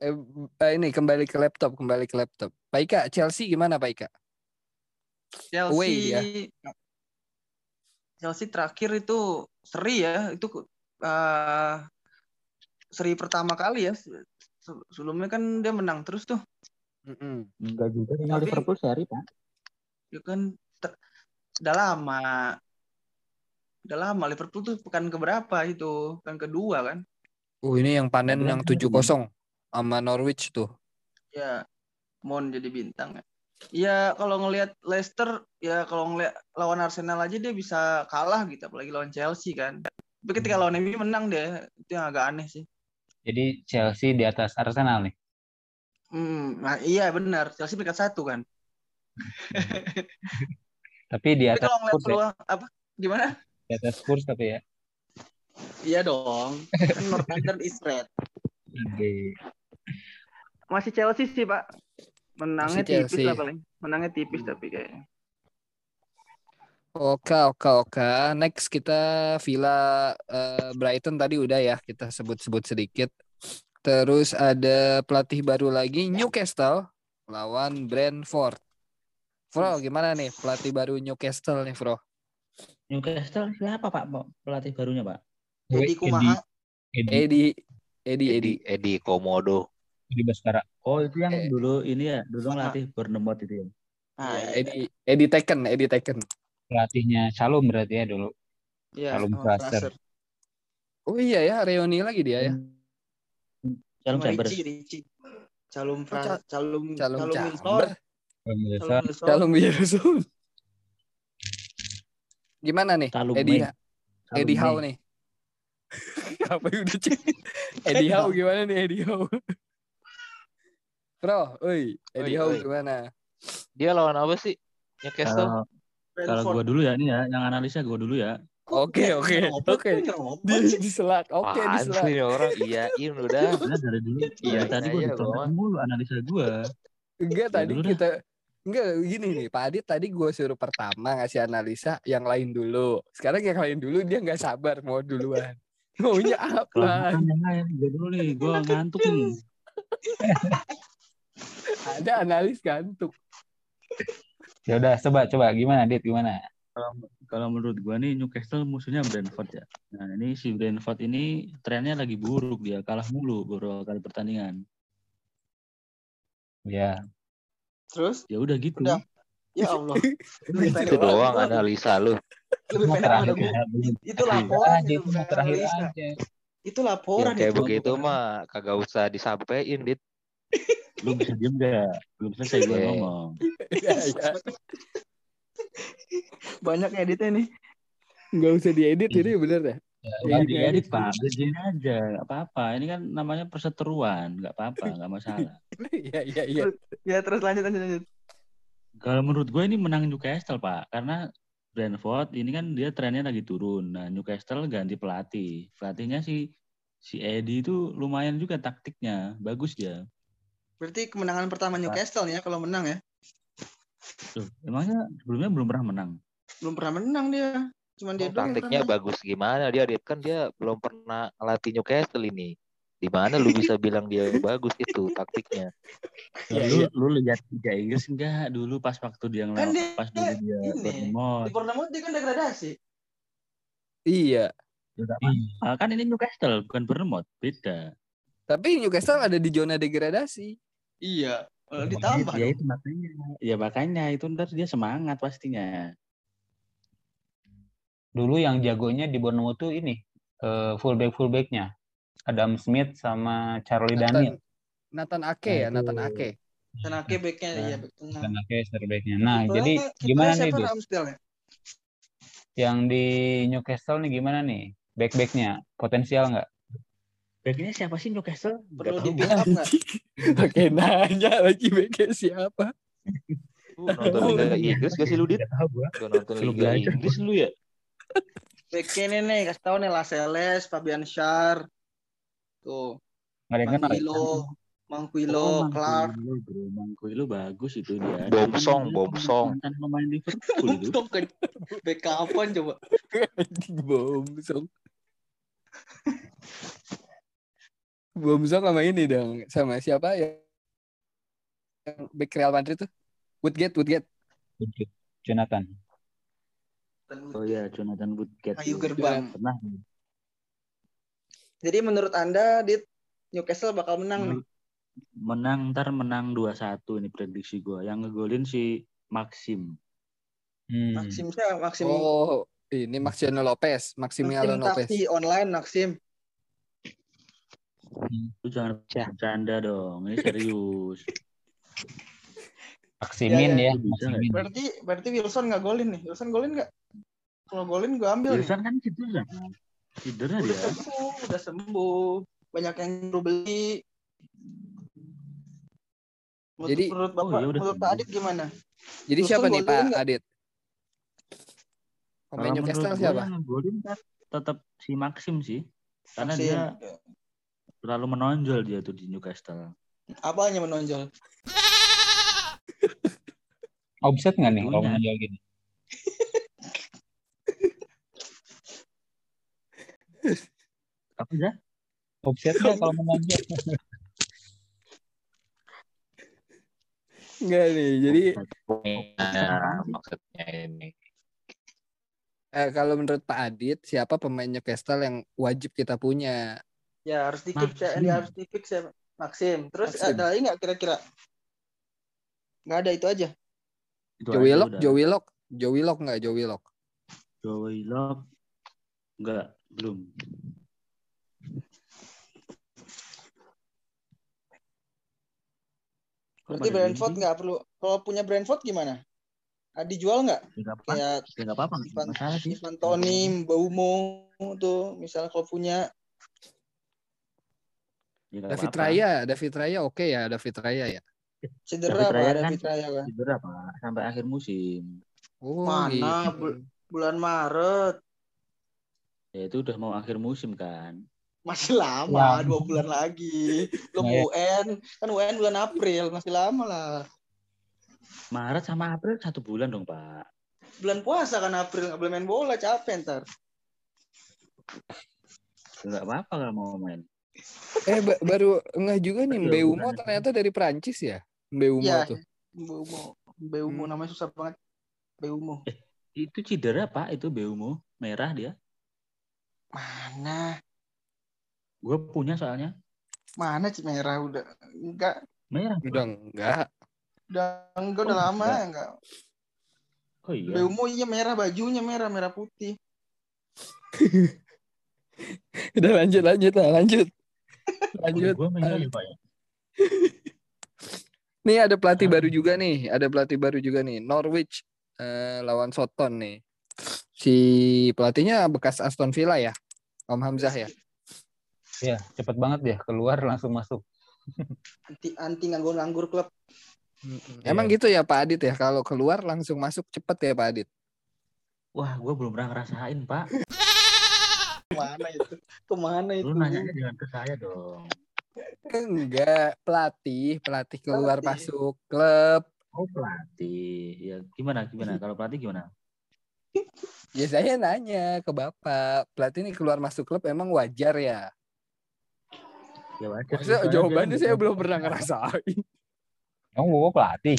eh, eh, ini kembali ke laptop, kembali ke laptop. Pak Ika, Chelsea gimana Pak Ika? Chelsea Away dia. Chelsea terakhir itu seri ya itu eh, seri pertama kali ya Se- sebelumnya kan dia menang terus tuh Mm-mm. Enggak juga Tapi- Liverpool seri, Pak. ya kan ter- udah lama udah lama Liverpool tuh pekan keberapa itu pekan kedua kan Oh ini yang panen yang Berapa 7-0 sama Norwich tuh. ya Mon jadi bintang ya ya kalau ngelihat Leicester ya kalau ngelihat lawan Arsenal aja dia bisa kalah gitu apalagi lawan Chelsea kan tapi ketika lawan MU menang dia itu yang agak aneh sih Jadi Chelsea di atas Arsenal nih. Hmm, nah iya benar. Chelsea peringkat satu kan. [laughs] Tapi di Tapi atas kalau ngeliat Spurs ya. peluang apa? Gimana? Di atas Spurs tapi ya. Iya dong. Kan North London is red. Oke. Masih Chelsea sih pak. Menangnya Masih tipis Chelsea. lah paling. Menangnya tipis tapi kayaknya. Oke, oke, oke. Next kita Villa eh, Brighton tadi udah ya kita sebut-sebut sedikit. Terus ada pelatih baru lagi Newcastle lawan Brentford. Bro, gimana nih pelatih baru Newcastle nih, Bro? Newcastle siapa Pak pelatih barunya Pak? Jadi Kumaha. Edi, Edi, Edi, Edi. Edi Edi Komodo. Edi Baskara. Oh itu yang Eh. dulu ini ya, dulu ngelatih Bournemouth itu ya. Ah, Ya, iya. Edi, Edi Taken, Edi Taken. Pelatihnya Shalom berarti ya dulu. Iya, Calum sama Fraser. Oh iya ya, reuni lagi dia ya. Calum Sama Chambers. Ricci, Ricci. Calum Fra- Cal- Calum Calum Calum Calum. Calum Wilson. Gimana nih? Calum Edi, May. Calum Eddie Howe nih. [laughs] Apa yang udah cek? [laughs] Eddie Howe gimana nih Eddie Howe? Bro, oi, Eddie Howe gimana? Dia lawan apa sih? Newcastle. Kalau kalau gua dulu ya ini ya, yang analisa gua dulu ya. Oke, oke, oke. Di, sih. diselat, oke diselat. sih ini orang iyain udah. Karena dari dulu, Iya, dari tadi iya, gua iya, mulu analisa gua. Enggak Ya tadi kita Enggak gini nih Pak Adit tadi gue suruh pertama ngasih analisa yang lain dulu Sekarang yang lain dulu dia nggak sabar mau duluan [laughs] Maunya Kalau apa? yang lain, gua dulu nih, gua ngantuk nih. [laughs] Ada analis gantuk ya udah coba coba gimana Dit gimana? Kalau menurut gua nih Newcastle musuhnya Brentford ya. Nah ini si Brentford ini trennya lagi buruk dia, kalah mulu beberapa kali pertandingan. Ya, Terus? Ya udah gitu. Udah. Ya Allah. [laughs] Itu doang analisa lu. Lebih pendek ya, Itu laporan aja, itu terakhir aja. Itu laporan kayak itu, begitu mah kagak usah disampaikan, Dit. [laughs] Lu bisa diem gak? Belum selesai gua Oke. ngomong. ya, ya. Banyak editnya nih. Nggak usah diedit ini bener ya Ya, Ya, udah, diedit Pak, begini aja, nggak apa-apa. Ini kan namanya perseteruan, nggak apa-apa, nggak masalah. Iya iya iya Ya terus lanjut lanjut lanjut. Kalau menurut gue ini menang Newcastle Pak, karena Brentford ini kan dia trennya lagi turun. Nah Newcastle ganti pelatih, pelatihnya si si Eddie itu lumayan juga taktiknya, bagus dia. Berarti kemenangan pertama Newcastle ya kalau menang ya. Tuh, emangnya sebelumnya belum pernah menang. Belum pernah menang dia. Cuman dia Oh, taktiknya bagus gimana dia Dit kan dia belum pernah ngelatih Newcastle ini. Di mana lu bisa [laughs] bilang dia bagus itu taktiknya? Iya, lu iya. lu lihat Liga Inggris enggak dulu pas waktu dia Kan ngelawan dia pas dulu dia ini, Bournemouth. Di Bournemouth dia kan degradasi. Iya Ya, apa-apa. kan ini Newcastle bukan Bournemouth, beda. Tapi Newcastle ada di zona degradasi Iya. Ya, ditambah. ya itu makanya. Ya makanya itu ntar dia semangat pastinya. Dulu yang jagonya di Bournemouth tuh ini eh, fullback fullbacknya Adam Smith sama Charlie Daniel. Nathan Ake ya Nah, Nathan itu. Ake Tenaga backnya Nah, iya back tengah. Dan Ake backnya. Nah, Kipernya- jadi kipernya gimana nih, ya? Yang di Newcastle nih gimana nih? Back-backnya potensial nggak? Backnya siapa sih Newcastle? Perlu di pick up nggak? Oke, [laughs] nanya lagi BK siapa? Lu nonton Liga [laughs] Inggris gak sih lu, Dit? Nggak tahu gua. Lu nonton Liga Inggris lu ya? Back ini nih, kasih tau nih Lascelles, Fabian Schär. Tuh, Nggak ada yang kenal. Mangquilo, Mangquilo, Oh, Clark. Mangkuilo, bro. Mangkuilo bagus itu dia. Bomsong, Dia Bomsong. Mantan pemain Liverpool [laughs] itu. Untung kan back kapan coba? [laughs] Bom song. Bom song sama ini dong, sama siapa ya? Yang back Real Madrid tuh? Woodgate, Woodgate. Jonathan. Oh iya, Jonathan Woodgate. Kayu gerbang. Pernah. Jadi menurut Anda di Newcastle bakal menang nih? Menang ntar menang 2-1 ini prediksi gua. Yang ngegolin si Maxim. Hmm. Maxim siapa? Maxim. Oh, ini Maximiano Lopez, Maximiano Maxim Lopez. taksi online Maxim. Lu jangan bercanda dong. Ini serius. [laughs] Maksimin Ya, ya, ya. Berarti berarti Wilson nggak golin nih. Wilson golin nggak? Kalau golin gue ambil nih. Wilson kan cedera. Cedera Udah dia. sembuh, udah sembuh. Banyak yang perlu beli. Menurut, Jadi- menurut Oh, Bapak, iya, udah menurut Pak. Adit gimana? Jadi Wilson siapa nih golin Pak nggak? Adit? Pemain Newcastle siapa? ngegolin kan tetap si Maxim sih. Karena Maxim. dia terlalu menonjol dia tuh di Newcastle. Apanya menonjol? Offset nggak nih kalau menonjol gini? Apa ya? Offset nggak kalau menonjol? Enggak nih. Jadi Ya, maksudnya ini. eh, kalau menurut Pak Adit, siapa pemain Newcastle yang wajib kita punya? Ya harus di keep Maxim. ya, harus di fix ya Maxim. Terus Maxim. ada lagi nggak kira-kira? Nggak ada itu aja. Itu Joey aja Lock, udah. Joey Lock, Joey Lock nggak Joey Lock? Joey Lock enggak, belum. Berarti pada Brentford diem nggak perlu. Kalau punya Brentford gimana? Ah, dijual nggak? sih? Nggak apa, Kayak ya nggak apa-apa, Ivan, masalah sih. Ivan Toni, Baumo tuh misalnya kalau punya Ya, David apa-apa. Raya, David Raya oke ya, David Raya ya. cedera David Pak, Raya kan David Raya kan. Cedera Pak, sampai akhir musim. Oh, Mana, gitu. Bu? Bulan Maret Ya itu udah mau akhir musim kan. masih lama, Ya. dua bulan lagi. Belum Nah, ya. UN, kan UN bulan April, masih lama lah. Maret sama April satu bulan dong Pak. Bulan puasa kan April, nggak boleh main bola, capek ntar. Nggak apa-apa kalau mau main. Eh ba- baru enggak juga nih Mbeumo ternyata dari Prancis ya. Mbeumo Iya. tuh. Beumo, Beumo Hmm. namanya susah banget. Beumo. Itu cedera Pak, itu Beumo merah dia. Mana? Gue punya soalnya Mana Cik merah udah enggak merah. Udah enggak. udah enggak udah Oh, lama enggak. enggak. Oh iya. Beumo iya merah bajunya merah merah putih. [laughs] Udah lanjut lanjut lah, lanjut. Lanjut. Gue merah Pak ya. [laughs] Nih ada pelatih Ah. baru juga nih, ada pelatih baru juga nih, Norwich eh, lawan Soton nih. Si pelatihnya bekas Aston Villa ya, Om Hamzah ya. Ya, cepet banget dia keluar langsung masuk. Anti anti nganggur-nganggur klub. Emang gitu ya Pak Adit ya, kalau keluar langsung masuk cepet ya Pak Adit. Wah, gue belum pernah ngerasain Pak. Ke mana itu? Ke mana itu? Lu nanyanya jangan ke saya dong. Enggak, pelatih, pelatih keluar Pelatih. masuk klub. Oh pelatih. Ya gimana gimana? Kalau pelatih gimana? [laughs] Ya saya nanya ke Bapak, pelatih ini keluar masuk klub emang wajar ya? Ya wajar. soalnya jawabannya saya belum pernah ngerasain. Kamu bawa pelatih.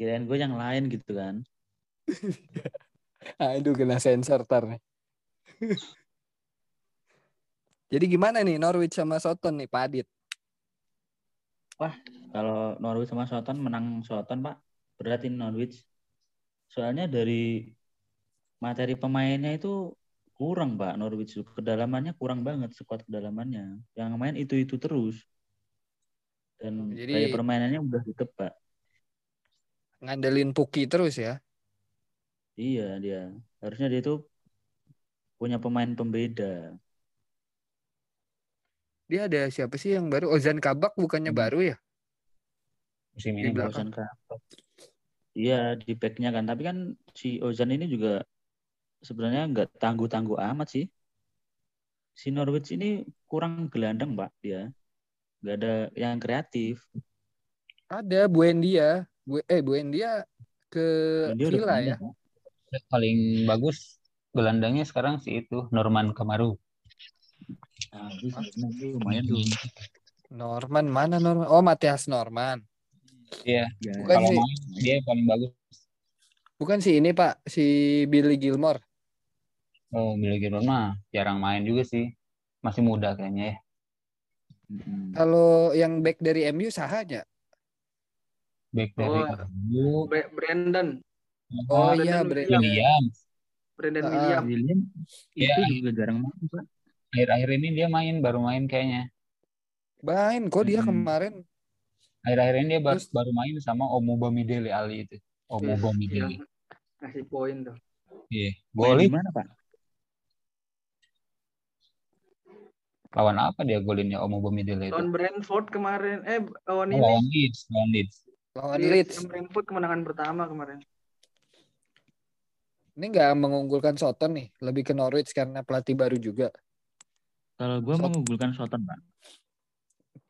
Kirain gue yang lain gitu kan. [laughs] Aduh kena sensor tar nih. Jadi gimana nih Norwich sama Soton nih Pak Adit? Kalau Norwich sama Southampton menang Southampton Pak. Berat ini Norwich. Soalnya dari materi pemainnya itu kurang Pak Norwich. Kedalamannya kurang banget skuad kedalamannya. Yang main itu-itu terus. Dan Jadi- gaya permainannya udah ditebak. ngandelin Puki terus ya. Iya dia. Harusnya dia tuh punya pemain pembeda. Dia ada siapa sih yang baru? Ozan Kabak bukannya Hmm. baru ya? musim Di ini belakang. Ozan Kabak. Iya di backnya kan. Tapi kan si Ozan ini juga sebenarnya nggak tangguh-tangguh amat sih. Si Norwich ini kurang gelandang pak dia. Nggak ada yang kreatif. Ada Buendia. Bu eh Buendia ke Dan dia udah Villa ya. Paling bagus gelandangnya sekarang sih itu Norman Kamaru. Nah, lumayan tuh. Norman mana Norman? Oh Matias Norman. Iya, Ya, Bukan kalau sih. main dia paling bagus. Bukan si ini Pak, si Billy Gilmore. Oh, Billy Gilmore mah jarang main juga sih. Masih muda kayaknya ya. mm-mm. Kalau yang back dari MU sahanya. Back dari Oh. MU, Brandon, Oh Brandon iya, William. Brandon. Williams. Brandon Ah. William. William Iya. itu juga jarang main pak. Akhir-akhir ini dia main, baru main kayaknya. Main kok dia Hmm. kemarin. Akhir-akhir ini dia baru, Terus- baru main sama Omo Bamidele Ali itu. Omo Iya, iya. Kasih poin tuh. Iya. Main Golin di mana pak? lawan apa dia golinnya Omo Bamidele itu? Lawan Brentford kemarin, eh lawan Oh, ini. lawan Leeds, lawan Leeds. Lawan Leeds. Leeds. Yang Brentford kemenangan pertama kemarin. Ini nggak mengunggulkan Soton nih, lebih ke Norwich karena pelatih baru juga. Kalau gue mengunggulkan Soton pak.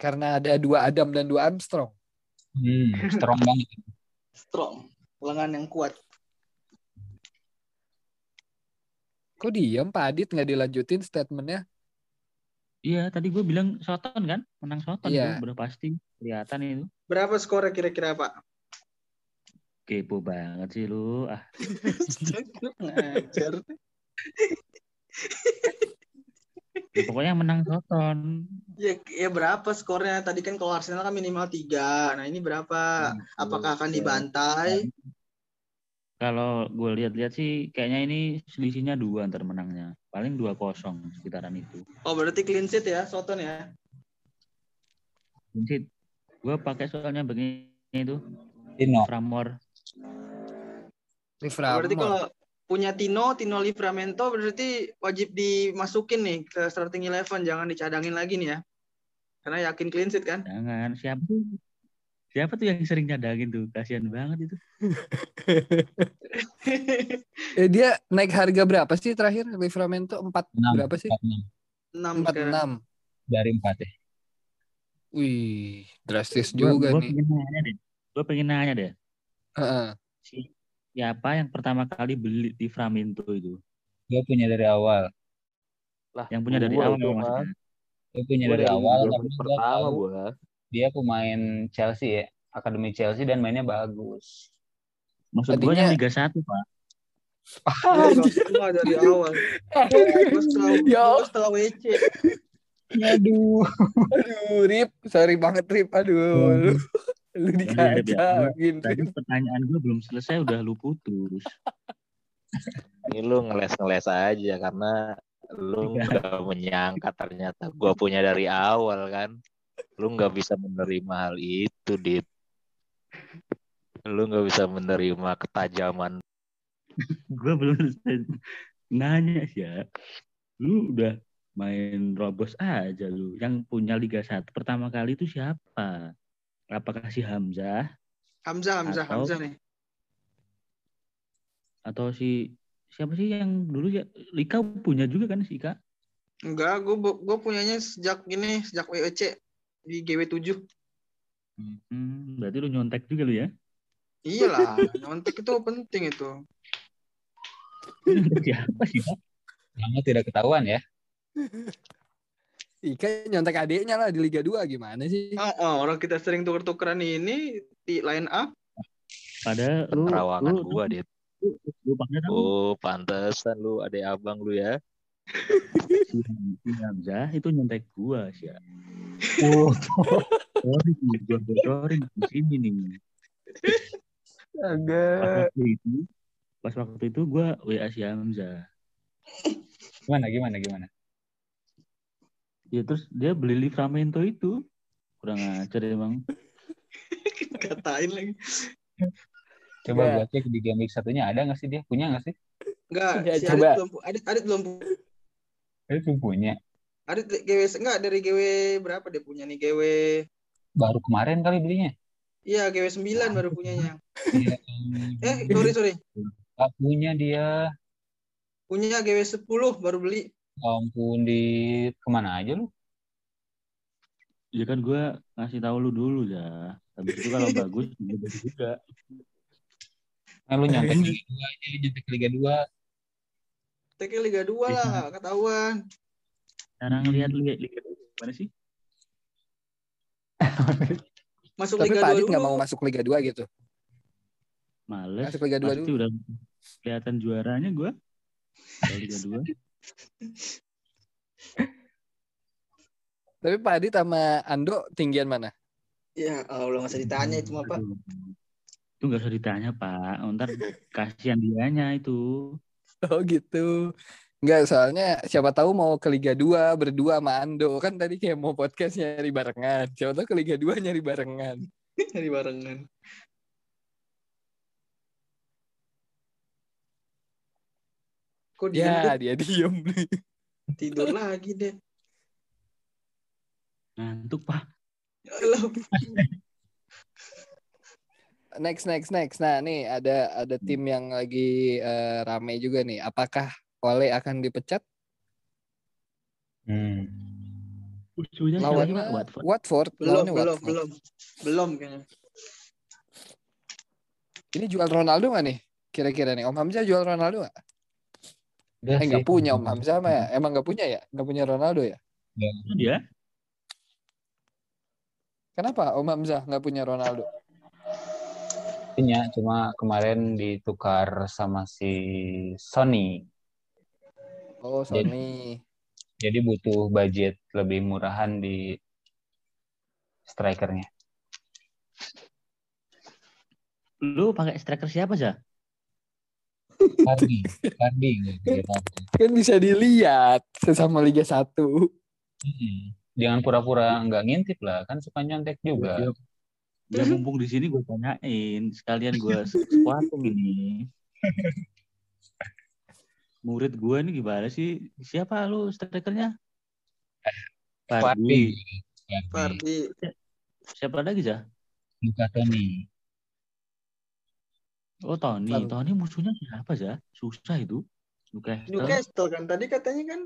Karena ada dua Adam dan dua Armstrong. Hmm, strong banget. Strong, lengan yang kuat. Kok diem Pak Adit nggak dilanjutin statementnya? Iya tadi gue bilang Soton kan, menang Soton Iya. udah pasti kelihatan itu. Berapa skornya kira-kira Pak? Kepo banget sih lu. Ah, [laughs] Ngajar. [laughs] ya pokoknya menang Soton. Ya, ya berapa skornya? Tadi kan kalau Arsenal kan minimal tiga. Nah ini berapa? Apakah akan dibantai? Kalau gue lihat-lihat sih kayaknya ini selisihnya dua antar menangnya. Paling dua kosong sekitaran itu. Oh berarti clean sheet ya, Soton ya? Mungkin gue pakai soalnya begini itu Tino. Framor. Berarti Livramento. kalau punya Tino, Tino Livramento berarti wajib dimasukin nih ke starting eleven, jangan dicadangin lagi nih ya. Karena yakin clean sheet kan? Jangan siapa tuh? Siapa tuh yang sering nyadangin tuh? Kasihan banget itu. [laughs] Eh, dia naik harga berapa sih terakhir Livramento? Empat Enam, berapa sih? empat, enam. Enam Empat sekarang. enam. Dari empat ya. Wih, drastis Gua- juga gua nih. pengen nanya deh. Gue pengen nanya deh. Heeh. Si- Siapa yang pertama kali beli di Framento itu? Dia punya dari awal. Yang punya dari awal itu, maksudnya. Dia punya dari dari awal. Tapi pertama tahu gua. dia pemain Chelsea ya. Akademi Chelsea dan mainnya bagus. Maksud gue yang Liga 1, Pak. Suka dari awal. Gue setelah, [laughs] Ya. gua setelah WC. Aduh. Aduh, Rip, sorry banget Rip. Aduh, lu, Iya, ya. dikacauin, Tadi Rip. pertanyaan gue belum selesai udah lu putus. [laughs] Ini lu ngeles-ngeles aja karena lu Iya. nggak menyangka ternyata gua punya dari awal kan. Lu nggak bisa menerima hal itu, Dit. Lu nggak bisa menerima ketajaman. [laughs] gue belum selesai nanya sih ya. Lu udah main robos aja lu. Yang punya Liga 1 pertama kali itu siapa? Apakah si Hamzah Hamzah, Hamzah, Atau- Hamzah nih. atau si siapa sih yang dulu ya Lika punya juga kan si Ika? Enggak, gue gue punyanya sejak gini, sejak WC di GW7. Hmm, berarti lu nyontek juga lu ya? Iyalah, [laughs] nyontek itu penting itu. Siapa sih? Lama tidak ketahuan ya. [laughs] Ika nyontek adiknya lah di Liga 2 gimana sih? Oh, oh, orang kita sering tuker-tukeran ini di line up. Padahal lu Terawangan lu, gua, Dit. lu, Oh, pantesan lu adek abang lu ya. Hamzah itu nyontek gua sih ya. Oh, [laughs] Sorry, gua bocorin di sini nih. Pas Agak. waktu itu, pas waktu itu gua WA si Hamzah. gimana gimana gimana? Ya terus dia beli Livramento itu. Kurang [laughs] ajar emang. Katain lagi. Coba Nggak. gua cek di game week satunya ada nggak sih dia? Punya nggak sih? Enggak, Ya, si coba. Adit belum Adit, Adit belum pu- Itu punya. Adit GW enggak dari GW berapa dia punya nih GW Baru kemarin kali belinya. Iya GW 9 baru punyanya. Iya. [laughs] Eh sorry sorry Nggak punya dia. punya GW 10 baru beli. Ampun di ke mana aja lu? Ya kan gue ngasih tahu lu dulu ya. Habis itu kalau bagus, [laughs] ya juga. Nah, lu nyontek Liga 2 aja, nyontek Liga 2. TK Liga 2 lah nggak ketahuan. Cara ngeliat liga liga gimana sih? Masuk Tapi Liga Pak 2 Adit dulu. nggak mau masuk Liga 2 gitu. Males. Masuk Liga 2 Pasti dulu. udah kelihatan juaranya gue. Liga 2. Tapi Pak Adit sama Ando tinggian mana? Ya Allah nggak usah ditanya itu mah Pak. Itu nggak usah ditanya Pak. Ntar kasihan dianya itu. Oh gitu. Enggak, soalnya siapa tahu mau ke Liga 2 berdua sama Ando. Kan tadi kayak mau podcast nyari barengan. Siapa tahu ke Liga 2 nyari barengan. [laughs] Nyari barengan. Kok diem Ya, deh? dia diem. [laughs] tidur lagi deh. Ngantuk Pak. Ya. Next, next, next. Nah, nih ada ada tim yang lagi eh, rame juga nih. Apakah Ole akan dipecat? Hmm. Lawannya? Watford. Watford. Belum lawannya belum Watford. belum belum kayaknya. Ini jual Ronaldo nggak nih? Kira-kira nih, Om Hamzah jual Ronaldo nggak? Udah Eh, nggak punya Om Hamzah mah ya? Emang nggak punya ya? Nggak punya Ronaldo ya? Dia Kenapa Om Hamzah nggak punya Ronaldo? Punya, cuma kemarin ditukar sama si Sony. Oh, Jadi- Sony. Jadi butuh budget lebih murahan di strikernya. lu pakai striker siapa sih? Cardi, gitu, Cardi. Kan bisa dilihat sesama Liga 1. Mm-mm. Jangan pura-pura nggak ngintip lah, kan suka nyontek juga. Ya mumpung di sini gue tanyain, sekalian gue [laughs] squatting ini. Murid gue ini gimana sih? Siapa lu strikernya? Cardi. Fardi. Siapa lagi sih? Luka Toni. Oh Tony. Fardi. Tony musuhnya siapa sih? Susah itu. Newcastle. Newcastle kan tadi katanya kan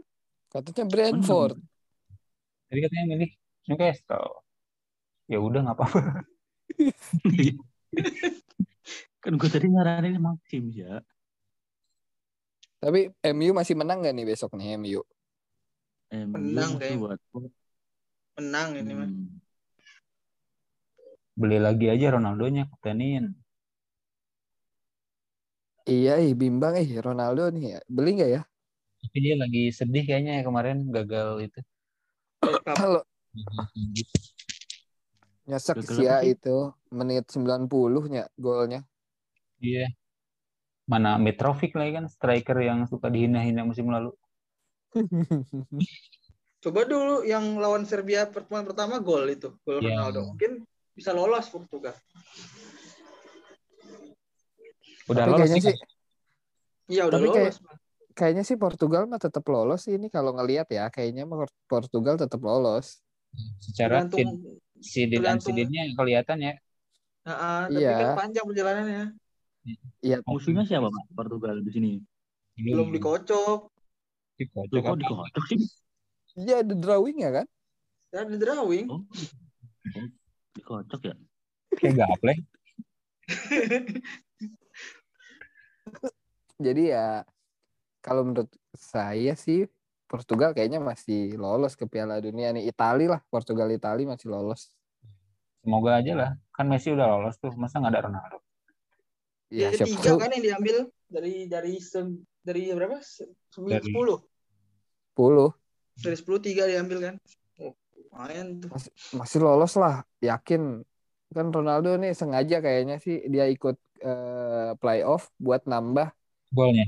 Katanya Brentford. Tadi katanya milih Newcastle. Ya udah nggak apa-apa. [laughs] kan gue tadi nyaranin Maxim ya. Tapi MU masih menang nggak nih besok nih MU? MU Menang kayaknya. Watford. menang ini mah. Hmm. Beli lagi aja Ronaldonya kaptenin. Iya, ih, bimbang ih Ronaldo nih. ya. Beli nggak ya? Tapi dia lagi sedih kayaknya ya kemarin gagal itu. Kalau [laughs] nyesek sih ya itu menit 90 nya golnya. Iya. Mana Mitrovic lagi kan striker yang suka dihina-hina musim lalu. [laughs] Coba dulu yang lawan Serbia pertemuan pertama gol itu, gol Iya. Ronaldo. Mungkin bisa lolos Portugal. Udah Tapi lolos kayaknya sih. sih Iya udah Tapi kayak- lolos. Bang. kayaknya sih Portugal mah tetap lolos sih ini kalau ngelihat ya kayaknya mah Portugal tetap lolos. Secara Tergantung sidin tergantung- sidinnya kelihatan ya. Heeh, tapi Iya. kan panjang perjalanannya. Iya, Musuhnya siapa Pak? Portugal di sini. Belum dikocok. dikocok. Kok dikocok sih? iya ada drawing ya kan? Ya di drawing. Oh. Oh, Dikocok ya? Kayak gaplek. [laughs] Jadi ya kalau menurut saya sih Portugal kayaknya masih lolos ke Piala Dunia nih. Itali lah, Portugal Itali masih lolos. Semoga aja lah. Kan Messi udah lolos tuh. Masa nggak ada Ronaldo? Ya Ya, siapa tiga kan yang diambil dari dari se- dari berapa? Sembilan sepuluh. 10 Dari sepuluh tiga diambil kan. Oh, lumayan tuh. masih lolos lah, yakin. Kan Ronaldo nih sengaja kayaknya sih dia ikut eh, playoff buat nambah Golnya.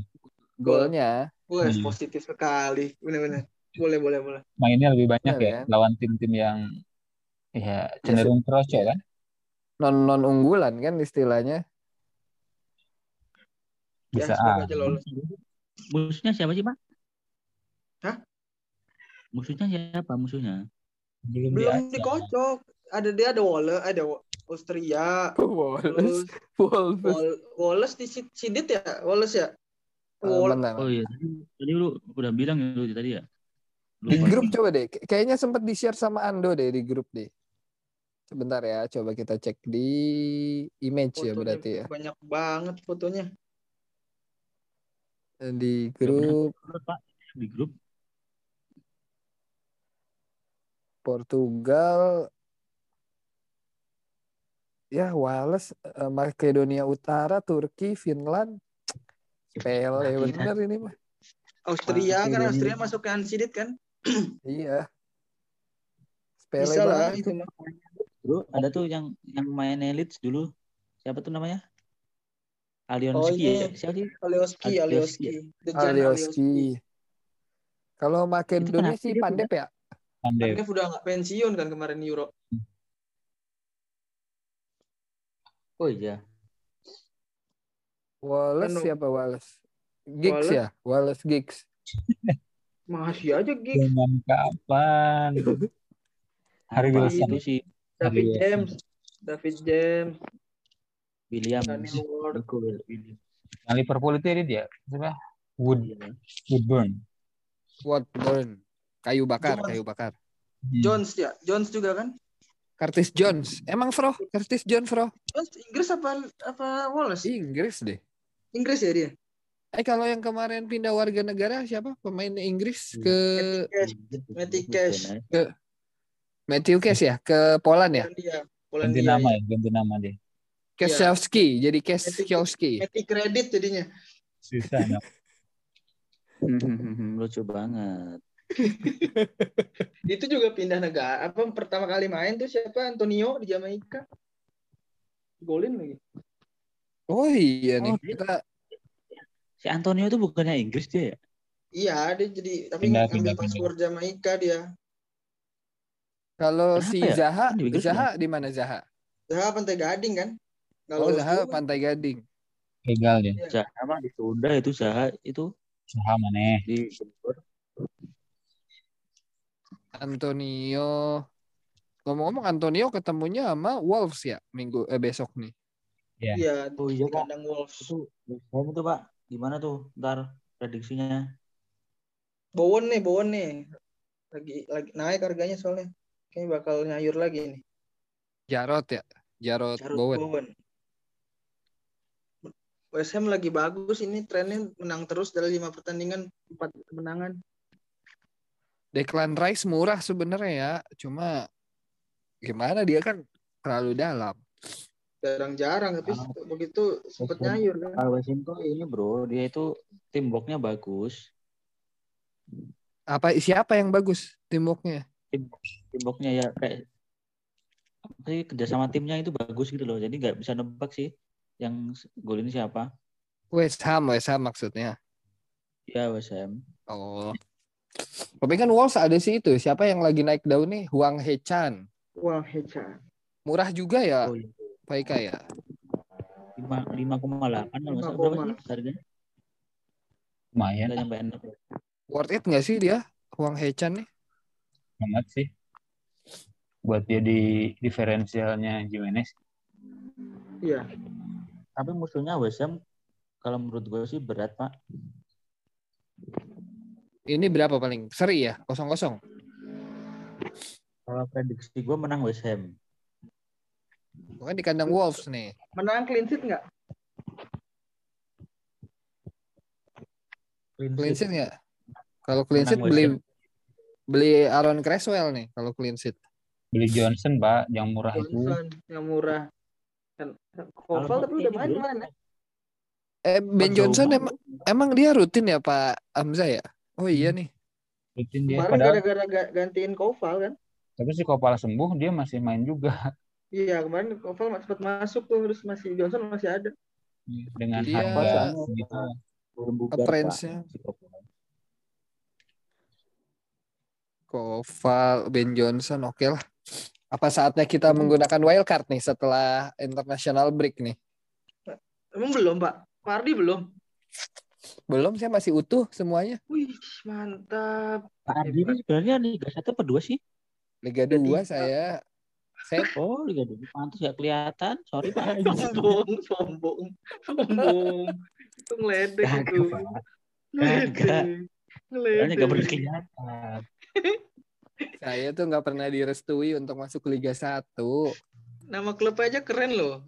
golnya. Wah, Hmm. positif sekali. Bener-bener. Boleh, boleh, boleh. Mainnya lebih banyak Bener, ya. kan? Lawan tim-tim yang ya cenderung kroco kan. Non non unggulan kan istilahnya. Bisa ya, aja lolos. Musuhnya siapa sih, Pak? Hah? Musuhnya siapa musuhnya? Belum, Belum dikocok. Ada dia ada Wallace, ada Austria, Wallace. terus Wallace. Wal- Wallace di Sid- Sidit ya, Wallace ya. Eh, Wal- benar. Oh iya, tadi, lu udah bilang itu tadi ya? Di Lupa. grup coba deh. Kay- Kayaknya sempat di-share sama Ando deh di grup deh. Sebentar ya, coba kita cek di image ya fotonya berarti ya. Banyak banget fotonya. Di grup di grup. Portugal ya Wales, eh, Makedonia Utara, Turki, Finland. Nah, kita- bener ini mah. Austria kan ini- Austria masuk ke Sidit kan? [clears throat] Iya. Sepele Bisa lah itu mah. Bro, ada tuh yang yang main Leeds dulu. Siapa tuh namanya? Alionski Oh, iya. ya? Siapa sih? Alioski, Alioski Alioski. Dejan Alioski. Kalau Makedonia sih Pandep ya. Pandai. Dia udah nggak pensiun kan kemarin Euro. Oh iya. Wallace Anu. siapa Wallace? Giggs Wallace. ya? Wallace Giggs. [laughs] Masih aja gig. Dengan kapan? [laughs] Hari Wilson. itu sih David. James. David James. William. Daniel Ward. Liverpool itu ini dia. Siapa? Wood, Iya. Woodburn. Watburn. Kayu bakar, Jones. kayu bakar. Hmm. Jones ya. Jones juga kan? Curtis Jones. Emang Fro? Curtis Jones Fro? Jones Inggris apa apa Wallace? Inggris deh. Inggris ya dia. Eh kalau yang kemarin pindah warga negara siapa? Pemain Inggris ke Cash. Matty Cash. Matthew Cash ya? Ke Poland ya? Polandia. Ganti Polandia. nama ya. ya, ganti nama dia. Kesiowski. Jadi Kesiowski. Matty kredit jadinya. Susah. nama. Lucu banget. [laughs] Itu juga pindah negara. Apa pertama kali main tuh siapa? Antonio di Jamaika. Golin lagi. Oh iya nih. Oh, dia- Kita Si Antonio itu bukannya Inggris dia ya? Iya, dia jadi tapi Pindah, ngambil pindah, paspor Jamaika dia. kalau si ya? Zaha, Kan di Inggris Zaha di mana Zaha? Zaha Pantai Gading kan? Nggak Oh Zaha juga. Pantai Gading. Legal dia. Zaha mah ditunda itu Zaha itu Usaha mana? di Antonio. Ngomong-ngomong Antonio ketemunya sama Wolves ya minggu eh besok nih. Iya, Oh iya di Pak. kandang Wolves. Itu Home itu Pak. Gimana tuh ntar prediksinya? Bowen nih, Bowen nih. Lagi lagi naik harganya soalnya. Kayaknya bakal nyayur lagi nih. Jarot ya. Jarot, Jarrod Bowen. Bowen. West Ham lagi bagus ini trennya menang terus dari lima pertandingan empat kemenangan. Declan Rice murah sebenarnya ya. Cuma gimana dia kan terlalu dalam. Jarang-jarang tapi Ah. begitu sempat nyayur kan. Tuh ini bro, dia itu tim blocknya bagus. Apa siapa yang bagus timbuknya? Tim, tim blocknya ya kayak apa sih kerjasama timnya itu bagus gitu loh. Jadi nggak bisa nebak sih yang gol ini siapa. West Ham, West Ham maksudnya. Ya West Ham. Oh. Tapi kan Wolves ada sih itu. Siapa yang lagi naik daun nih? Huang Hechan. Wah, heca. Murah juga ya, Oh iya. Pak Ika ya. Lima lima koma kalau salah 5,8. berapa sih harganya? Lumayan nyampe. Worth it nggak sih dia? Huang Hechan nih? banget sih. Buat dia di diferensialnya Jimenez. Iya. Tapi musuhnya West Ham kalau menurut gue sih berat pak. Ini berapa paling? Seri ya? Kosong-kosong. Kalau prediksi gue menang West Ham. Bukan di kandang Wolves nih. Menang clean sheet nggak? Clean sheet nggak? Kalau clean sheet beli beli Aaron Creswell nih kalau clean sheet. Beli Johnson, Pak, yang murah itu. Johnson yang murah. Kan Koval Kalau tapi udah main belum. ke mana? Eh Ben Johnson emang emang dia rutin ya Pak Hamzah ya? Oh iya nih. Rutin dia. Kemarin Padahal gara-gara ga- gantiin Koval kan? tapi si Kopal sembuh dia masih main juga Iya kemarin Koval sempat masuk tuh terus masih Johnson masih ada. dengan Dia- harga segitu. Si Koval. Koval, Ben Johnson, oke lah. Apa saatnya kita menggunakan wildcard nih setelah international break nih? Emang belum Pak? Fardi belum? Belum saya masih utuh semuanya. Wih, mantap. Pak Ardi ini sebenarnya Liga 1 apa 2 sih? Liga Liga 2 tiga. saya saya Oh, Liga 2. Pantas gak kelihatan. Sorry, Pak. [laughs] Sombong, sombong, sombong. Itu ngeledek itu. Ngeledek. Soalnya gak pernah Ngeledek. kelihatan. [laughs] saya tuh nggak pernah direstui untuk masuk ke Liga 1. Nama klub aja keren loh.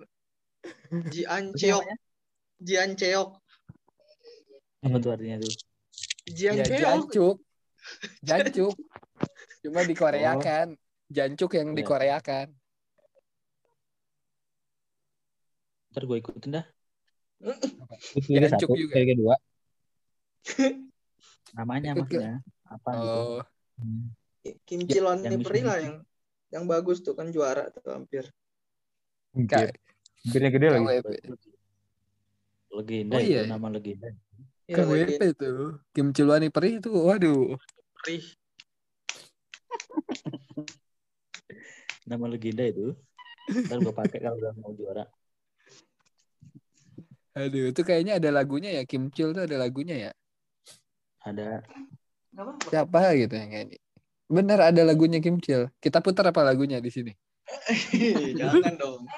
Jianceok. Jianceok. Apa tuh artinya tuh? Ya Jianceok. jancuk. Jancuk. Cuma dikoreakan. Jancuk yang Ya. dikoreakan. Ntar gue ikutin dah. Jancuk satu, juga. Liga dua. [laughs] Namanya Ikut maksudnya. Apa gitu. Oh, Kim Cilon yang Peri bisa- lah yang yang bagus tuh kan juara tuh hampir. Kak, Hampirnya gede lagi. KWP. Legenda Oh, itu iya. nama legenda. Ya, KWP tuh. Kim Chulwani Peri itu waduh. Peri. [laughs] Nama legenda itu. Ntar gue pakai kalau udah mau juara. Aduh, itu kayaknya ada lagunya ya. Kim Chul tuh ada lagunya ya. Ada. Siapa gitu yang nyanyi. Bener ada lagunya Kim Chul. Kita putar apa lagunya di sini? [laughs] Jangan dong.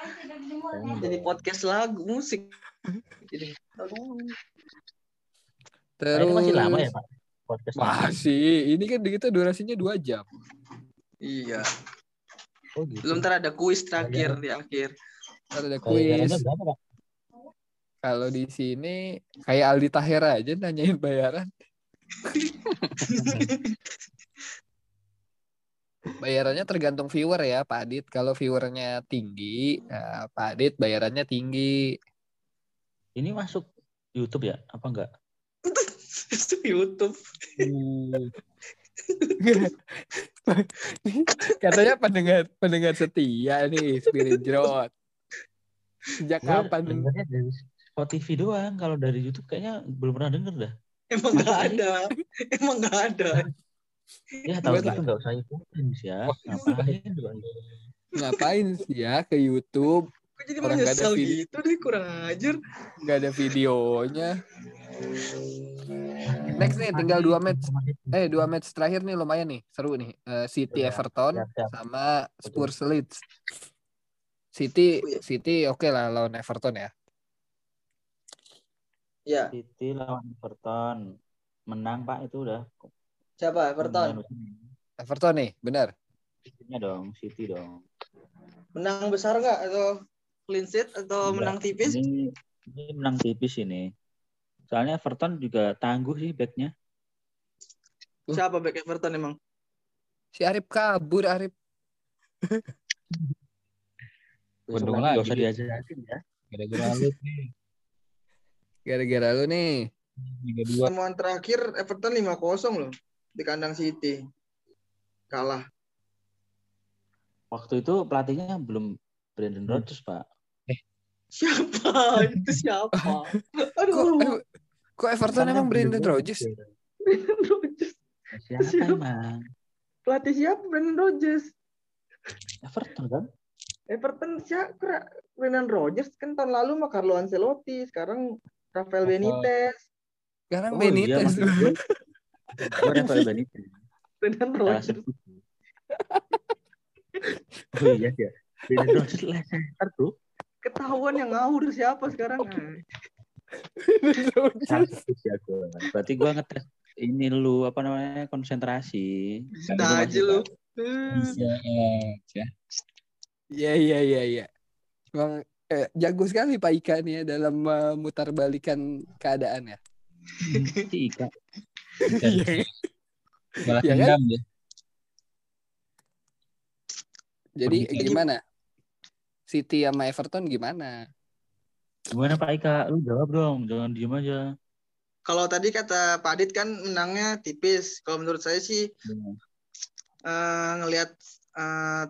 Jadi podcast lagu musik. Jadi aduh. Terus Nah, ini masih lama ya Pak? Podcast Masih. Ini kan kita durasinya dua jam. Iya. Oh, gitu. Belum ntar ada kuis terakhir di akhir. Ntar ada Bayarannya kuis. berapa Pak? Kalau di sini kayak Aldi Taher aja nanyain bayaran. Bayarannya tergantung viewer ya, Pak Adit. Kalau viewernya tinggi, ya, Pak Adit bayarannya tinggi. Ini masuk YouTube ya? Apa enggak? Itu YouTube. [laughs] Katanya pendengar pendengar setia nih Spirit Jrot. Sejak Gua kapan? dengernya dari Spotify doang. Kalau dari YouTube kayaknya belum pernah denger dah. Emang nggak ada. Emang nggak ada. Ya tahu gitu nggak usah ikutin sih ya. Ngapain. Ngapain sih ya ke YouTube? Kok jadi Orang nggak ada menyesal video. gitu deh kurang ajar. Nggak ada videonya. Next nih tinggal dua match. Eh dua match terakhir nih lumayan nih seru nih. Eh, City Iya, Everton sama Spurs Leeds. City City oke lah lawan Everton ya. Ya, City lawan Everton. Menang Pak itu udah. siapa? Everton. Everton nih, benar. City-nya dong, City dong. Menang besar nggak atau clean sheet atau Enggak. menang tipis? Ini, ini menang tipis ini. Soalnya Everton juga tangguh sih backnya. Siapa back Everton emang? Si Arif kabur Arif. [laughs] Untung lagi lagi usah dia. diajakin ya. Gara-gara lu [laughs] nih. Gara-gara lu nih. Liga dua. Temuan terakhir Everton 5-0 loh di kandang City. Kalah. Waktu itu pelatihnya belum Brandon Hmm. Rodgers Pak. Siapa? [laughs] Itu siapa? Kok Aduh. kok Everton emang Brandon Rodgers? Brandon Rodgers. Siapa Siapa? emang? Pelatih siapa? Brandon Rodgers. Everton kan? Everton siapa? Brandon Rodgers kan tahun lalu mah Carlo Ancelotti, sekarang Rafael. Benitez. Sekarang Oh, Benitez. iya, gue. Gue Rafael Benitez. Salah Rodgers. Oh iya ya. Brandon [laughs] Rodgers Leicester tuh. Ketahuan yang ngawur siapa sekarang? Ya. Berarti gue ngetes ini lu apa namanya konsentrasi. Itu aja lu. aja. Iya iya iya iya. Emang eh, jago sekali Pak Ika nih ya dalam memutarbalikan keadaan ya. Si [laughs] Ika. Iya. Balas Iya kan? dendam dia. Jadi gimana? City sama Everton gimana? Gimana Pak Ika? Lu jawab dong. Jangan diem aja. Kalau tadi kata Pak Adit kan menangnya tipis. Kalau menurut saya sih eh, ngelihat eh,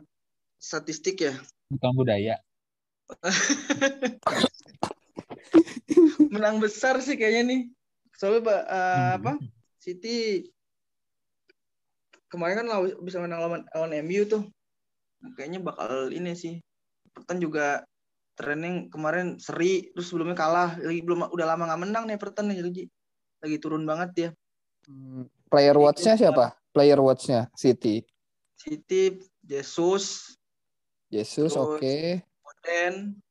statistik ya. Bukan budaya. [laughs] Menang besar sih kayaknya nih. Soalnya Pak, eh, Hmm. apa? City kemarin kan law- bisa menang lawan, lawan MU tuh. Nah, kayaknya bakal ini sih. Everton juga trennya kemarin seri terus sebelumnya kalah lagi belum udah lama nggak menang nih Everton nih lagi lagi turun banget dia Hmm, Player watch-nya siapa? Player watch-nya City. City Jesus Jesus oke. Foden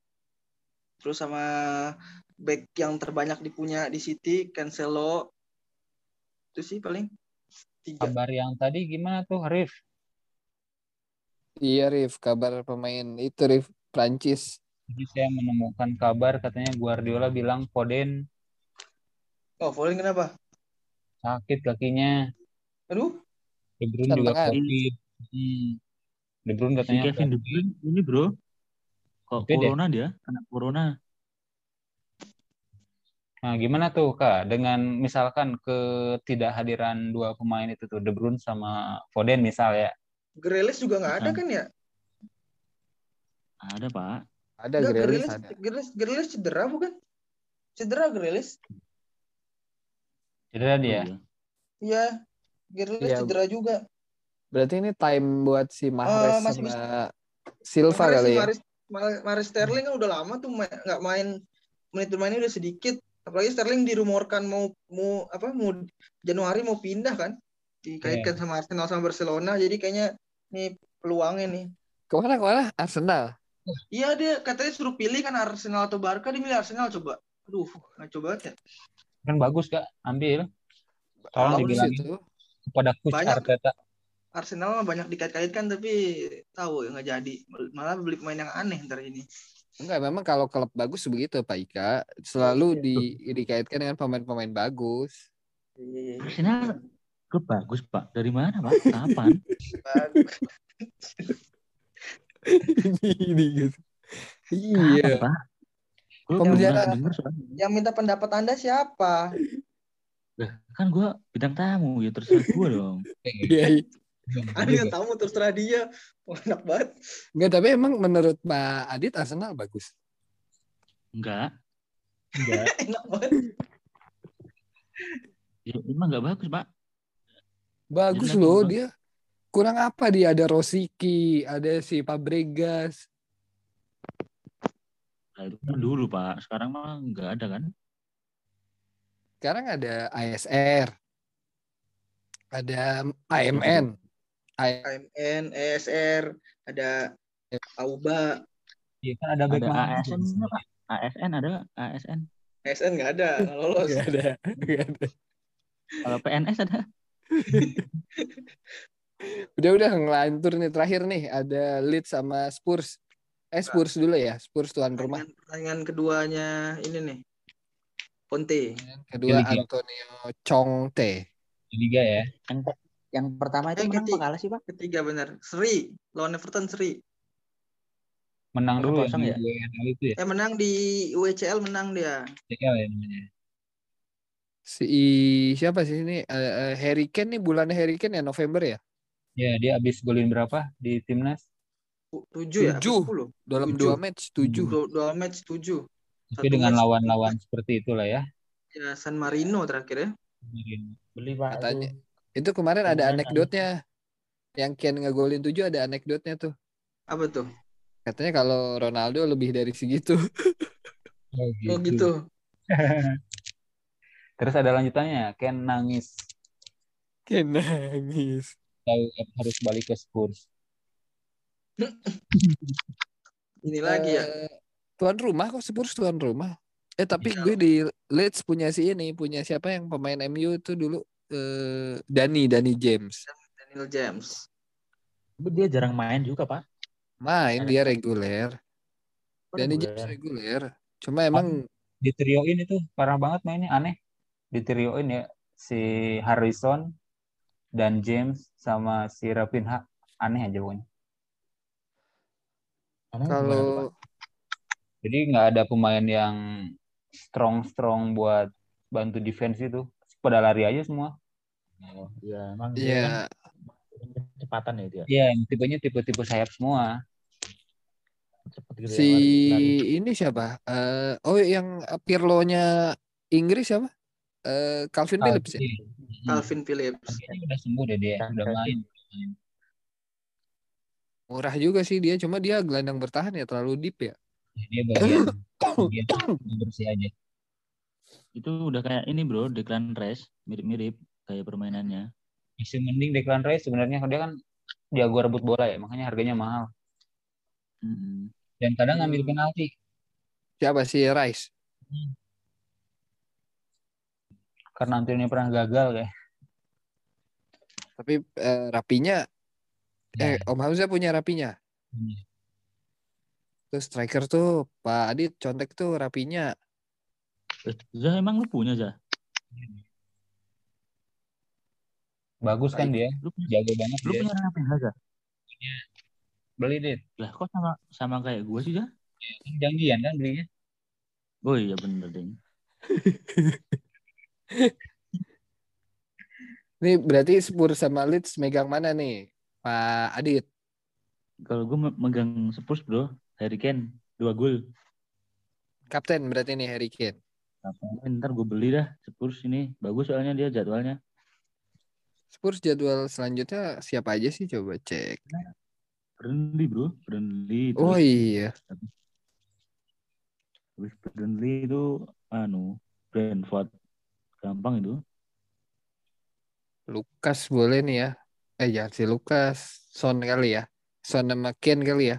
terus sama back yang terbanyak dipunya di City Cancelo itu sih paling tiga Kabar yang tadi gimana tuh, Rif? Iya Rif, kabar pemain itu Rif Prancis. Jadi saya menemukan kabar katanya Guardiola bilang Foden oh Foden kenapa sakit kakinya. aduh De Bruyne juga. COVID. Hmm. De Bruyne Si katanya Kevin De Bruyne ini bro. Kok deh. corona dia? Kena corona. Nah, gimana tuh Kak dengan misalkan ketidakhadiran dua pemain itu tuh De Bruyne sama Foden misal ya. Grealish juga nggak ada kan ya Ada pak. Ada Nggak, Grealish Grealish, ada. Grealish, Grealish cedera bukan cedera Grealish Cedera dia. iya. iya Grealish Iya. cedera juga Berarti ini time buat si Mahrez masih sama Silva Mahrez kali ya. Mahrez, Mahrez- Sterling kan udah lama tuh nggak main menit bermainnya udah sedikit. Apalagi Sterling dirumorkan mau mau apa mau Januari mau pindah kan dikaitkan Iya. sama Arsenal sama Barcelona. Jadi kayaknya nih peluangnya nih. Ke mana ke mana? Arsenal. Iya dia katanya suruh pilih kan Arsenal atau Barca dia milih Arsenal coba. Aduh ngaco banget ya. Kan bagus Kak, ambil. Tolong itu. kepada coach Banyak. Arteta. Arsenal mah banyak dikait-kaitkan tapi tahu ya nggak jadi. Malah beli pemain yang aneh ntar ini. Enggak, memang kalau klub bagus begitu Pak Ika. Selalu di, dikaitkan dengan pemain-pemain bagus. Iya, Arsenal klub bagus pak. Dari mana pak? Kapan? Ini ini gitu. Iya. pak? Pembicara-. Yang minta pendapat anda siapa? Lah, kan gue bidang tamu ya terserah gue dong. Iya. iya. Anda yang tamu terserah dia. Enak banget. Enggak, tapi emang menurut Pak Adit Arsenal bagus. Enggak. Enggak. [laughs] enak banget. Ya, emang enggak bagus pak. Bagus Jelek loh dia. Kurang apa dia ada Rosiki, ada si Fabregas. Nah, itu kan dulu pak. Sekarang mah enggak ada kan? Sekarang ada ASR. Ada AMN. AMN, ESR, ada Auba, Iya kan ada Ada? ASN pak? ASN ada ASN. ESN nggak ada, nggak lolos. Nggak ada. nggak ada. Kalau PNS ada. [laughs] Udah udah ngelantur nih terakhir nih ada Leeds sama Spurs. Eh Spurs dulu ya, Spurs tuan rumah. Pertandingan, pertandingan keduanya ini nih, Conte. Kedua Liga. Antonio Conte. Liga ya. Yang yang pertama itu menang apa kalah sih pak? Ketiga benar, Seri, lawan Everton Seri. Menang dulu ya? di WNL itu ya. Eh menang di UCL menang dia. CL ya namanya. Si siapa sih ini? Eh, Harry Kane nih bulan Harry Kane ya November ya? Ya, dia habis golin berapa di timnas? Tu- Tujuh ya? Tujuh. Dalam Tujuh. dua match tujuh. Dua, dua match tujuh. Tapi Satu dengan lawan-lawan seperti itulah ya. Ya San Marino terakhir ya. Beli pak. Katanya. Itu kemarin ada Kemarin anekdotnya. Yang Kane ngegolin tujuh ada anekdotnya tuh. Apa tuh? Katanya kalau Ronaldo lebih dari segitu. Oh Oh gitu. [laughs] Terus ada lanjutannya, Ken nangis Kane nangis. tahu harus balik ke Spurs. Ini lagi ya. Eh, Tuan rumah kok Spurs tuan rumah. Eh tapi Iya. gue di Leeds punya si ini, punya siapa yang pemain MU itu dulu eh Dani Dani James. Daniel James. Tapi dia jarang main juga pak. Main dia reguler. Dani. James reguler. Cuma emang Di trioin itu parah banget mainnya, aneh. Di trioin ya si Harrison dan James sama si Rapinha aneh aja pokoknya. Kalau Jadi nggak ada pemain yang strong strong buat bantu defense itu. Pada lari aja semua. Oh, iya emang dia ya kan kecepatan ya dia. Iya, yang tipenya tipe-tipe sayap semua. Gitu ya, si lari- lari. ini siapa? Eh oh yang Pirlo-nya Inggris siapa? Eh Calvin Phillips ya? Iya. Calvin Phillips. Kayaknya udah sembuh deh dia, udah main. Murah juga sih dia, cuma dia gelandang bertahan ya terlalu deep ya. Dia bagian, [coughs] bagian bersih aja. Itu udah kayak ini bro, Declan Rice, mirip-mirip kayak permainannya. Masih mending Declan Rice sebenarnya dia kan jago rebut bola ya, makanya harganya mahal. Mm-mm. Dan kadang ngambil Hmm. penalti. Siapa sih Rice? Karena Antonio pernah gagal kayak. Tapi eh, rapinya eh Om Hamzah punya rapinya. Punya. Terus striker tuh Pak Adit contek tuh rapinya. Eh, Zah emang lu punya Zah? Bagus kan dia, Lu punya, jago banget lu dia. punya apa Zah? Beli deh. Lah kok sama sama kayak gua sih Zah? Kan janjian kan belinya. Oh iya bener ding. [laughs] Ini berarti Spurs sama Leeds megang mana nih? Pak Adit. Kalau gua me- megang Spurs bro, Harry Kane dua gol. Kapten berarti nih Harry Kane. Nah, ntar gue beli dah Spurs ini bagus soalnya dia jadwalnya. Spurs jadwal selanjutnya siapa aja sih coba cek. Burnley bro, Burnley. Oh terus iya. habis Burnley itu anu Brentford gampang itu. Lukas boleh nih ya. Eh jangan si Lukas. Son kali ya. Son sama Kane kali ya.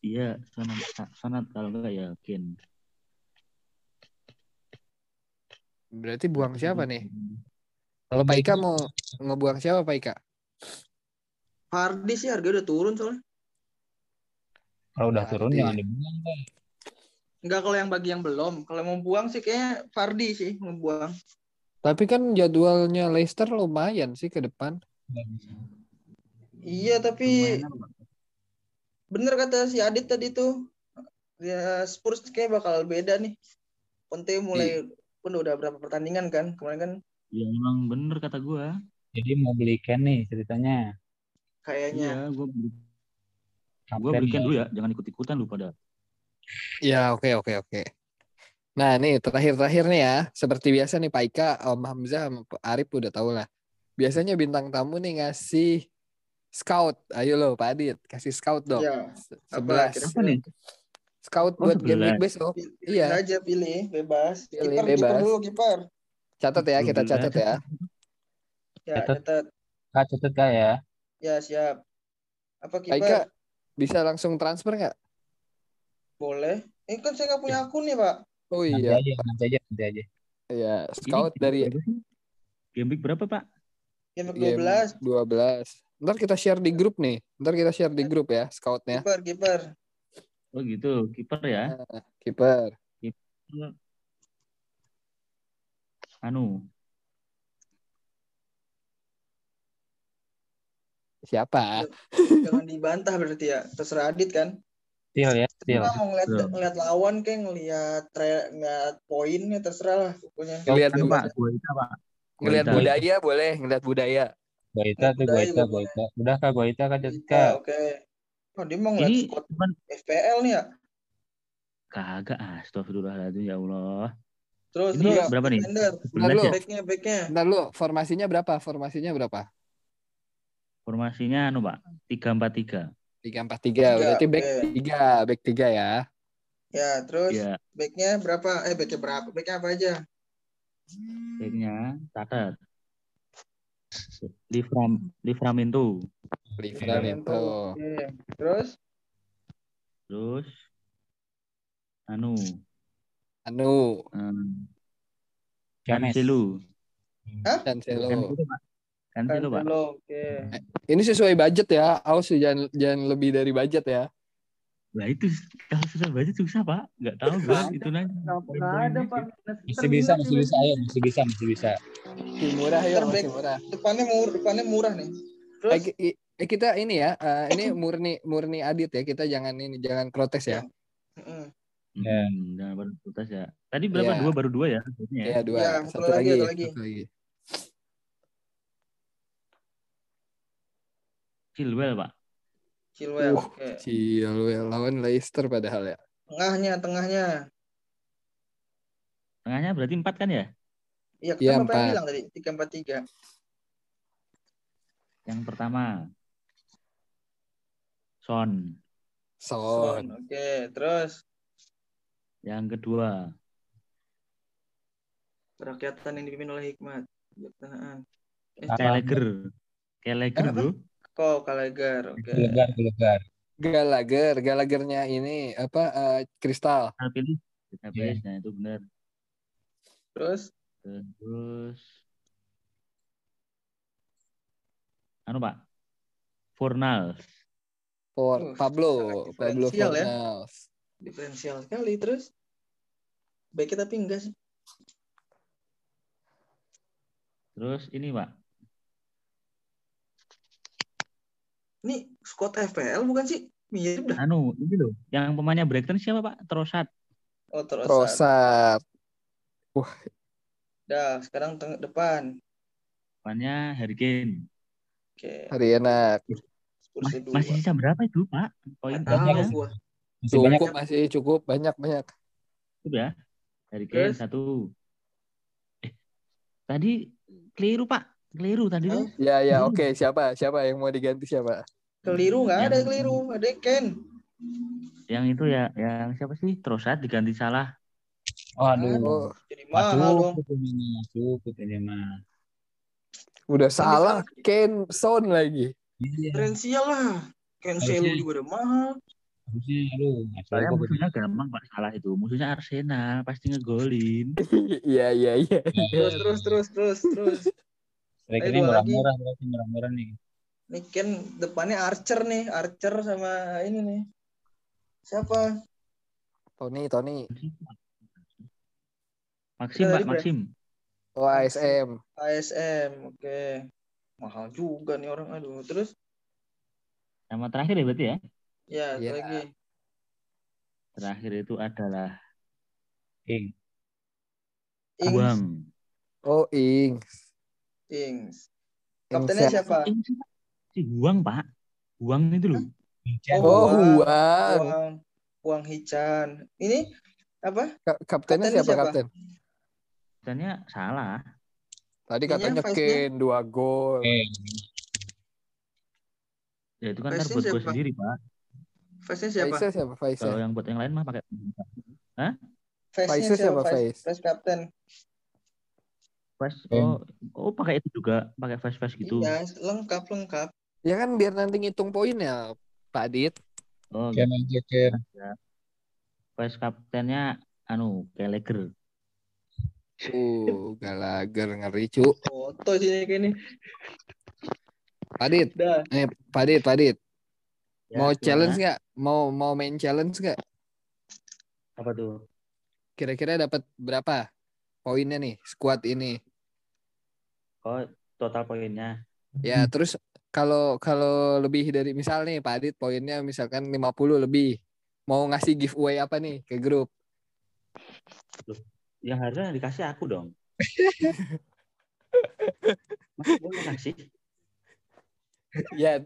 Iya, sangat sangat kalau enggak ya Kane. Berarti buang siapa nih? Kalau Pak Ika mau ngebuang siapa Pak Ika? Hardy sih harga udah turun soalnya. Kalau udah turun Berarti- jangan dibuang. Enggak kalau yang bagi yang belum. Kalau mau buang sih kayaknya Fardi sih mau buang. Tapi kan jadwalnya Leicester lumayan sih ke depan. Iya tapi Lumayan bener kata si Adit tadi tuh. Ya Spurs kayak bakal beda nih. Conte mulai pun udah berapa pertandingan kan. Kemarin kan Ya emang bener kata gua. Jadi mau beli Ken nih ceritanya. kayaknya. Iya, gua beli gua Kapten beli Kane ya. dulu ya, jangan ikut-ikutan lu pada. Ya oke oke oke. Nah nih terakhir-terakhir nih ya. Seperti biasa nih Pak Ika, Om Hamzah, Arif udah tahu lah. Biasanya bintang tamu nih ngasih scout. Ayo lo Pak Adit, kasih scout dong. Iya. Apa Sebelas. Apa nih? Scout Oh, buat game week 11. besok. Pilih Iya. aja pilih bebas. Pilih, kiper, bebas. kiper dulu kiper. Catat ya, kita catat ya. Ya, Catat. catat. Kak ya. Ya, siap. Apa Pak Ika kiper? bisa langsung transfer nggak? Boleh. Ini kan saya nggak punya akun nih, Pak. Oh Nanti iya. aja, nanti aja, nanti aja. Iya, Ini scout game dari? Game week berapa, Pak? Game game 12. 12. Ntar kita share di grup nih. Ntar kita share di grup ya, scoutnya. Kiper, kiper. Oh gitu, kiper ya. Nah, Kiper. Anu, Siapa? Jangan dibantah berarti ya. Terserah Adit kan. Still ya, still. Kita mau ngeliat, Betul. ngeliat lawan kayak ngeliat tre, ngeliat poinnya terserah lah pokoknya. Ngeliat Guaita, Pak. Ngeliat Guaita. budaya boleh, ngeliat budaya. Goita tuh, juga Goita. Udah kak, catet Kita, kak. oke. Oh, dia mau ngeliat Ini squad cuman FPL nih ya. kagak astagfirullahaladzim ya Allah. Terus Ini terus berapa nih? Bentar 11 lu. ya? Backnya, backnya. Ntar lu, formasinya berapa? Formasinya berapa? Formasinya anu, Pak. 3-4-3. 3-4-3. Tiga, Berarti back. 3. Back 3 ya. Ya, terus Iya, backnya berapa? Eh, backnya berapa? Backnya apa aja? backnya catat. Livram, Livramento. Livramento. Oke. Terus Terus anu, Anu, um. Cancelo. Cancelo. Cancelo, Pak. Cancelo, Pak. Cancelo, oke. Ini sesuai budget ya. Awas jangan jangan lebih dari budget ya. Lah itu kalau sudah baca susah, Pak. Nggak tahu gua itu nanya. Nggak ada, Pak. Masih bisa, masih bisa, ayo, masih bisa, masih bisa. Masih murah ya, masih murah. Depannya murah, depannya murah nih. Terus Eh, ki- eh, kita ini ya, eh, ini murni murni Adit ya. Kita jangan ini jangan protes ya. mm, Ya. Hmm, jangan baru putus ya. Tadi berapa? Iya. Dua baru dua ya? Ya? Iya dua. Ya, satu, satu lagi, lagi, satu lagi. satu lagi. Chilwell, Pak. Chilwell, Uh. oke. Chilwell lawan Leicester padahal ya. Tengahnya, tengahnya. Tengahnya berarti empat kan ya? Iya, kan Bapak yang empat. bilang tadi, 343. Yang pertama. Son. Son. Son. Oke, terus Yang kedua, kerakyatan yang dipimpin oleh hikmat. Kebijaksanaan. Eh, Apa? Gallagher, Apa? bro. Kok Gallagher. Oke. Gelegar, gelegar. Gallagher, Gallaghernya ini apa eh, Kristal. Kita pilih. Kita pilih, nah itu benar. Terus Terus, anu pak, Fornals. For Uh, Pablo, Pablo diferensial ya. Fornals. diferensial sekali terus baiknya tapi enggak sih Terus ini pak, ini squad FPL bukan sih mirip dah anu ini loh, yang pemainnya Brighton siapa pak? Trossard. oh terus Trossard. dah sekarang teng- depan Depannya Harry Kane. oke Hari enak. Mas- masih sisa berapa itu pak? Poin gua. Masih banyak Cukup masih cukup banyak banyak. cukup ya. Harry Kane satu. Eh, tadi keliru pak, keliru tadi tuh. Ya ya oke siapa siapa yang mau diganti siapa? keliru nggak ada keliru ada Ken Yang itu ya, yang siapa sih? Trossard diganti salah. Waduh. Oh, jadi mahal dong ini mah, udah salah Ken Son lagi. Iya. diferensial lah Cancelo Harusnya- juga udah mahal Harusnya aduh, Soalnya musuhnya gampang pak salah itu. Musuhnya Arsenal pasti ngegolin. [laughs] Iya iya iya. terus terus terus terus terus Lagi. murah-murah, berarti murah-murah nih. nih Ken depannya Archer nih Archer sama ini nih siapa Tony Tony. Maxim pak? Maxim. Oh ASM. ASM oke mahal juga nih orang aduh terus Sama terakhir ya berarti ya. ya Iya. lagi Terakhir itu adalah. Ings Buang. Oh Ings. Ings kaptennya ya. siapa? Si Buang pak. Buang itu loh. Vincent. Oh Buang. Huang. Buang Buang Hichan ini apa Ka- Kaptennya Kaptennya siapa siapa? kapten? Katanya salah. Tadi katanya? Ken dua gol. Eh, Ya itu kan ntar buat gue sendiri pak. Face-nya siapa Faisal siapa Kalau Faisal? yang buat yang lain mah pakai. Face-nya Vice-nya siapa, siapa Vice? Face Captain Flash, oh, oh pakai itu juga, pakai flash flash gitu. iya lengkap lengkap Ya kan biar nanti ngitung poinnya Pak Dit. Oh, Ken aja Ken. flash kaptennya anu Gallagher. Uh, Gallagher ngeri cu. foto sini kayak ini Pak Dit, eh Pak Dit, Pak Dit. Ya, mau gimana? challenge nggak? Mau mau main challenge nggak? Apa tuh? Kira-kira dapat berapa poinnya nih squad ini? Oh, total poinnya. Ya, terus kalau kalau lebih dari misal nih Pak Adit poinnya misalkan 50 lebih. Mau ngasih giveaway apa nih ke grup? Yang harusnya dikasih aku dong. [laughs] Mau kasih? ya,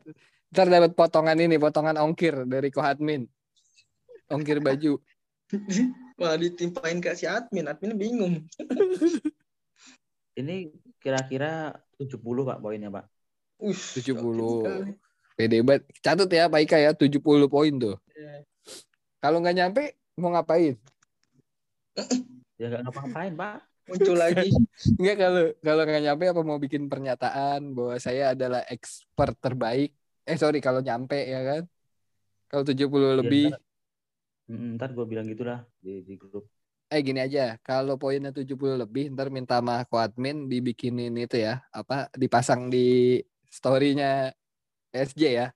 ntar dapat potongan ini, potongan ongkir dari Kohatmin. Ongkir baju. malah ditimpain ke si admin admin bingung Ini kira-kira 70 Pak poinnya Pak. Ush, 70. yakin sekali. Pede banget. Catat ya Pak Ika ya, 70 poin tuh. Iya. Kalau nggak nyampe mau ngapain? [clears throat] Ya nggak ngapa-ngapain Pak. muncul lagi [laughs] Enggak kalau kalau nggak nyampe apa mau bikin pernyataan bahwa saya adalah expert terbaik. Eh sorry kalau nyampe ya kan. Kalau 70 lebih ntar- ntar gue bilang gitulah di, di grup. Eh gini aja, kalau poinnya 70 lebih ntar minta sama aku admin dibikinin itu ya, apa dipasang di story-nya SJ ya.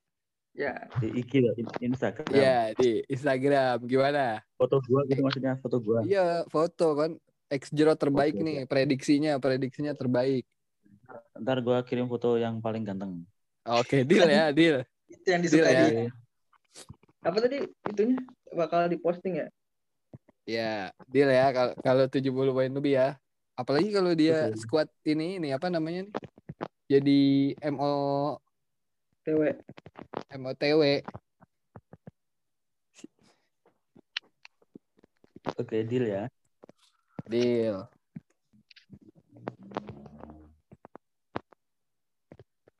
ya Di IG Instagram. Iya, di Instagram. Gimana? Foto gua gitu maksudnya, foto gua. Iya, foto kan X Jero terbaik Oke, nih, prediksinya, prediksinya terbaik. Ntar gua kirim foto yang paling ganteng. Oke, deal ya, deal. itu yang Deal disukai ya. dia. apa tadi itunya bakal diposting ya Ya, deal ya kalau kalau 70 poin lebih ya. Apalagi kalau dia Betul. squad ini ini apa namanya nih? Jadi MO TW MOTW. Oke, deal ya. Deal.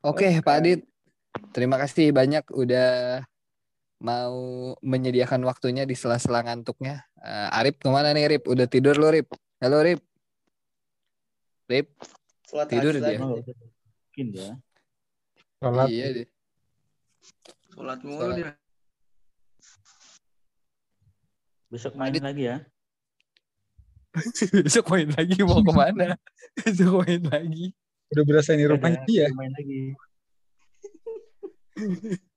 Oke, Pak Adit. Terima kasih banyak udah mau menyediakan waktunya di sela-sela ngantuknya. Eh, Arif ke mana nih Rip? Udah tidur lo Rip? Halo Rip. Rip, Sholat Tidur dia. Oh, mungkin ya. Sholat iya deh. Sholat mulu dia. Besok main Adit. lagi ya. [laughs] Besok main lagi mau ke mana? [laughs] Besok main lagi. udah berasa ini Ada, dia. Main lagi. [laughs]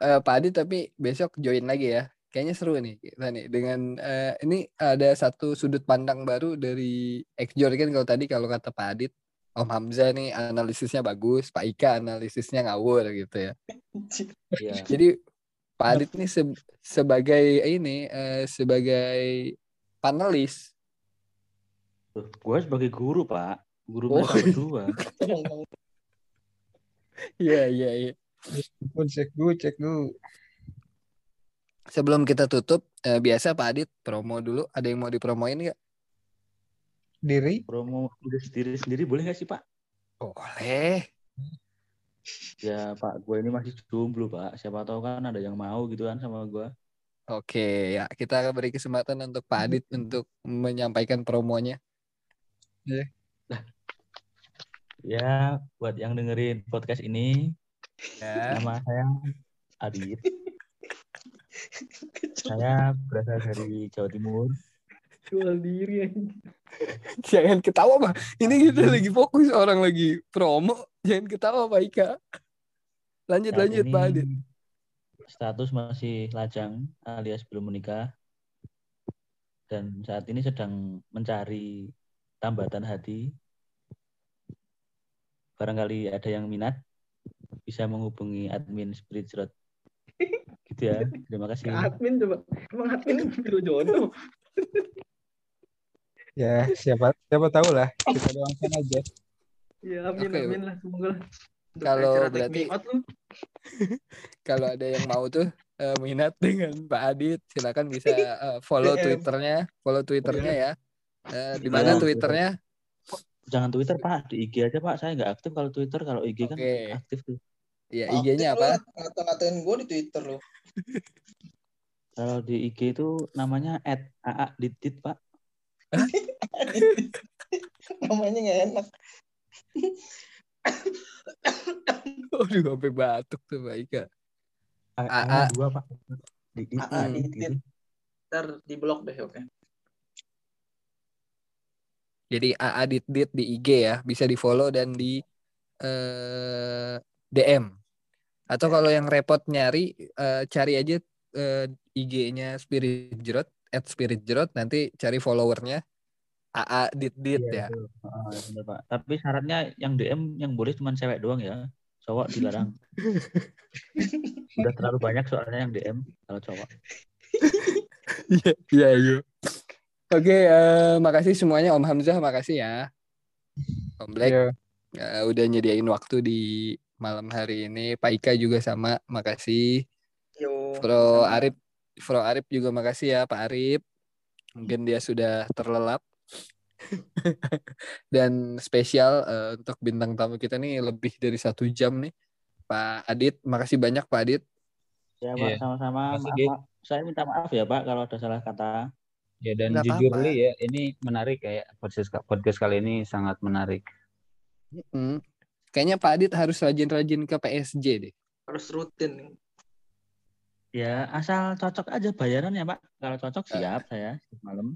Eh, Pak Adi tapi besok join lagi ya. Kayaknya seru nih kita nih dengan eh, ini ada satu sudut pandang baru dari Exjor kan kalau tadi kalau kata Pak Adit Om Hamzah nih analisisnya bagus, Pak Ika analisisnya ngawur gitu ya. Iya. Jadi Pak Adit nih se- sebagai ini eh, sebagai panelis. Gue sebagai guru, Pak. Guru Oh. mereka berdua. [laughs] Iya iya iya. Pun cek dulu, cek dulu. Sebelum kita tutup eh, biasa Pak Adit promo dulu. Ada yang mau dipromoin nggak? Diri. Promo diri sendiri sendiri boleh gak sih, Pak? Boleh. Ya, Pak, gue ini masih jomblo, Pak. Siapa tahu kan ada yang mau gitu kan sama gue. Oke, ya kita akan beri kesempatan untuk Pak Adit untuk menyampaikan promonya. Ya, buat yang dengerin podcast ini, Ya. nama saya Adit. saya berasal dari Jawa Timur. Jual diri. Jangan ketawa, Pak. Ini kita lagi fokus orang lagi promo. Jangan ketawa, Pak Ika. Lanjut, Saat lanjut, Pak Adit. Status masih lajang alias belum menikah. Dan saat ini sedang mencari tambatan hati. Barangkali ada yang minat bisa menghubungi admin Spirit Road. [laughs] Gitu ya. Terima Ke kasih. admin coba. Emang admin [laughs] biru jodoh. Ya, siapa siapa tahu lah. Kita doakan aja. Ya amin Oke. amin lah semoga lah. Kalau berarti-. [laughs] Kalau ada yang mau tuh eh, minat dengan Pak Adit, silakan bisa eh, follow DM. Twitternya, follow Twitternya ya. Eh, di mana Iya. Twitternya? Jangan Twitter, Pak. Di IG aja, Pak. Saya nggak aktif kalau Twitter. Kalau IG kan Oke. aktif tuh. Ya, IG-nya apa? Ngata-ngatain gue di Twitter lo. [laughs] Kalau di IG itu namanya @aa_didit, Pak. [laughs] Namanya nggak enak. [coughs] Aduh, sampai batuk tuh, Pak Ika. AA. Dua, Pak. Didit. AA, Didit Didit. Ntar di blok deh oke. Jadi AA dit dit di IG ya, bisa di follow dan di eh, DM. Atau kalau yang repot nyari, eh, cari aja eh, IG-nya Spirit Jerot, at Spirit Jerot, nanti cari followernya AA dit dit Iya, ya. betul. Heeh, bener, Pak. Tapi syaratnya yang DM yang boleh cuma cewek doang ya. Cowok dilarang. [laughs] Udah terlalu banyak soalnya yang DM kalau cowok. Iya, iya, iya. Oke, eh, makasih semuanya Om Hamzah, makasih ya. Om Black Ya, eh, udah nyediain waktu di malam hari ini. Pak Ika juga sama, makasih. Yo. Bro sama. Arif, Bro Arif juga makasih ya Pak Arif. Mungkin dia sudah terlelap. [laughs] Dan spesial eh, untuk bintang tamu kita nih lebih dari satu jam nih. Pak Adit, makasih banyak Pak Adit. Ya, Iya. Pak, sama-sama. Makasih, Maaf. Saya minta maaf ya, Pak, kalau ada salah kata. ya dan Nggak jujur apa-apa. Li ya, ini menarik kayak podcast podcast kali ini sangat menarik. Hmm. Kayaknya Pak Adit harus rajin-rajin ke PSG deh. Harus rutin. Ya, asal cocok aja bayaran ya, Pak. Kalau cocok siap saya malam.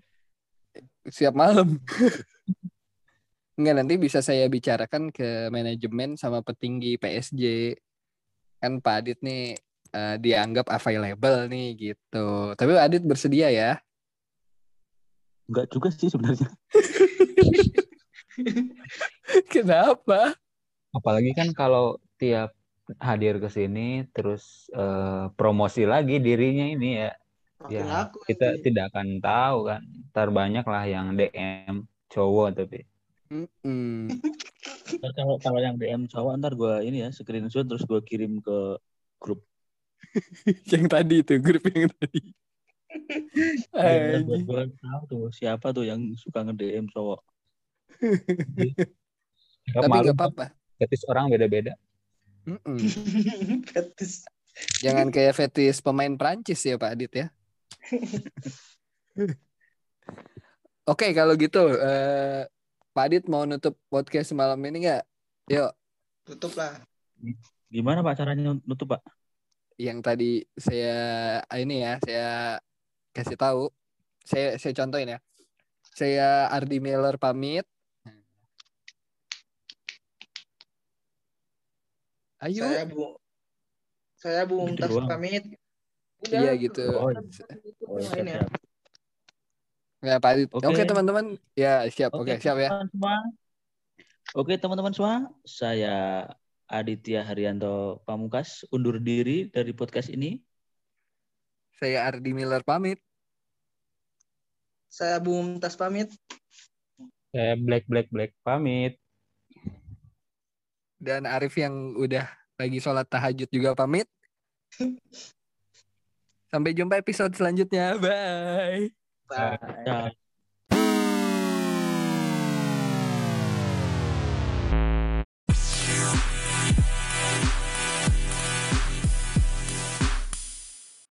Siap malam. [laughs] Enggak, nanti bisa saya bicarakan ke manajemen sama petinggi PSG. Kan Pak Adit nih eh, dianggap available nih gitu. Tapi Pak Adit bersedia ya. Enggak juga sih sebenarnya. [laughs] Kenapa? Apalagi kan kalau tiap hadir ke sini terus eh, promosi lagi dirinya ini ya, Makin ya laku kita nanti. tidak akan tahu kan. Ntar banyak lah yang DM cowok tapi Mm-mm. Ntar kalau kalau yang DM cowok ntar gue ini ya screenshot terus gue kirim ke grup. [laughs] yang tadi itu grup yang tadi. Ya, buat Anjing. gue tahu tuh siapa tuh yang suka nge-DM cowok. [laughs] nggak Tapi nggak apa-apa. Fetis orang beda-beda. [laughs] Fetis. Jangan kayak fetis pemain Prancis ya Pak Adit ya. [laughs] Oke kalau gitu eh, Pak Adit mau nutup podcast malam ini nggak? Yuk Tutup lah. Gimana Pak caranya nutup Pak? yang tadi saya ini ya saya kasih tahu saya saya contohin ya saya Ardi Miller pamit ayo Saya Bu saya Bu Gitu Mumtaz doang. pamit. Iya, gitu. Oh, Oh, siap, ini ya. ya Pak Adit oke Oke. teman-teman ya siap oke Oke, siap ya teman-teman semua. Oke teman-teman semua, saya Aditya Haryanto Pamungkas undur diri dari podcast ini. saya Ardi Miller pamit Saya Bu Mumtaz pamit. Saya Black Black Black pamit. Dan Arif yang udah lagi sholat tahajud juga pamit sampai jumpa episode selanjutnya bye Bye. Ciao.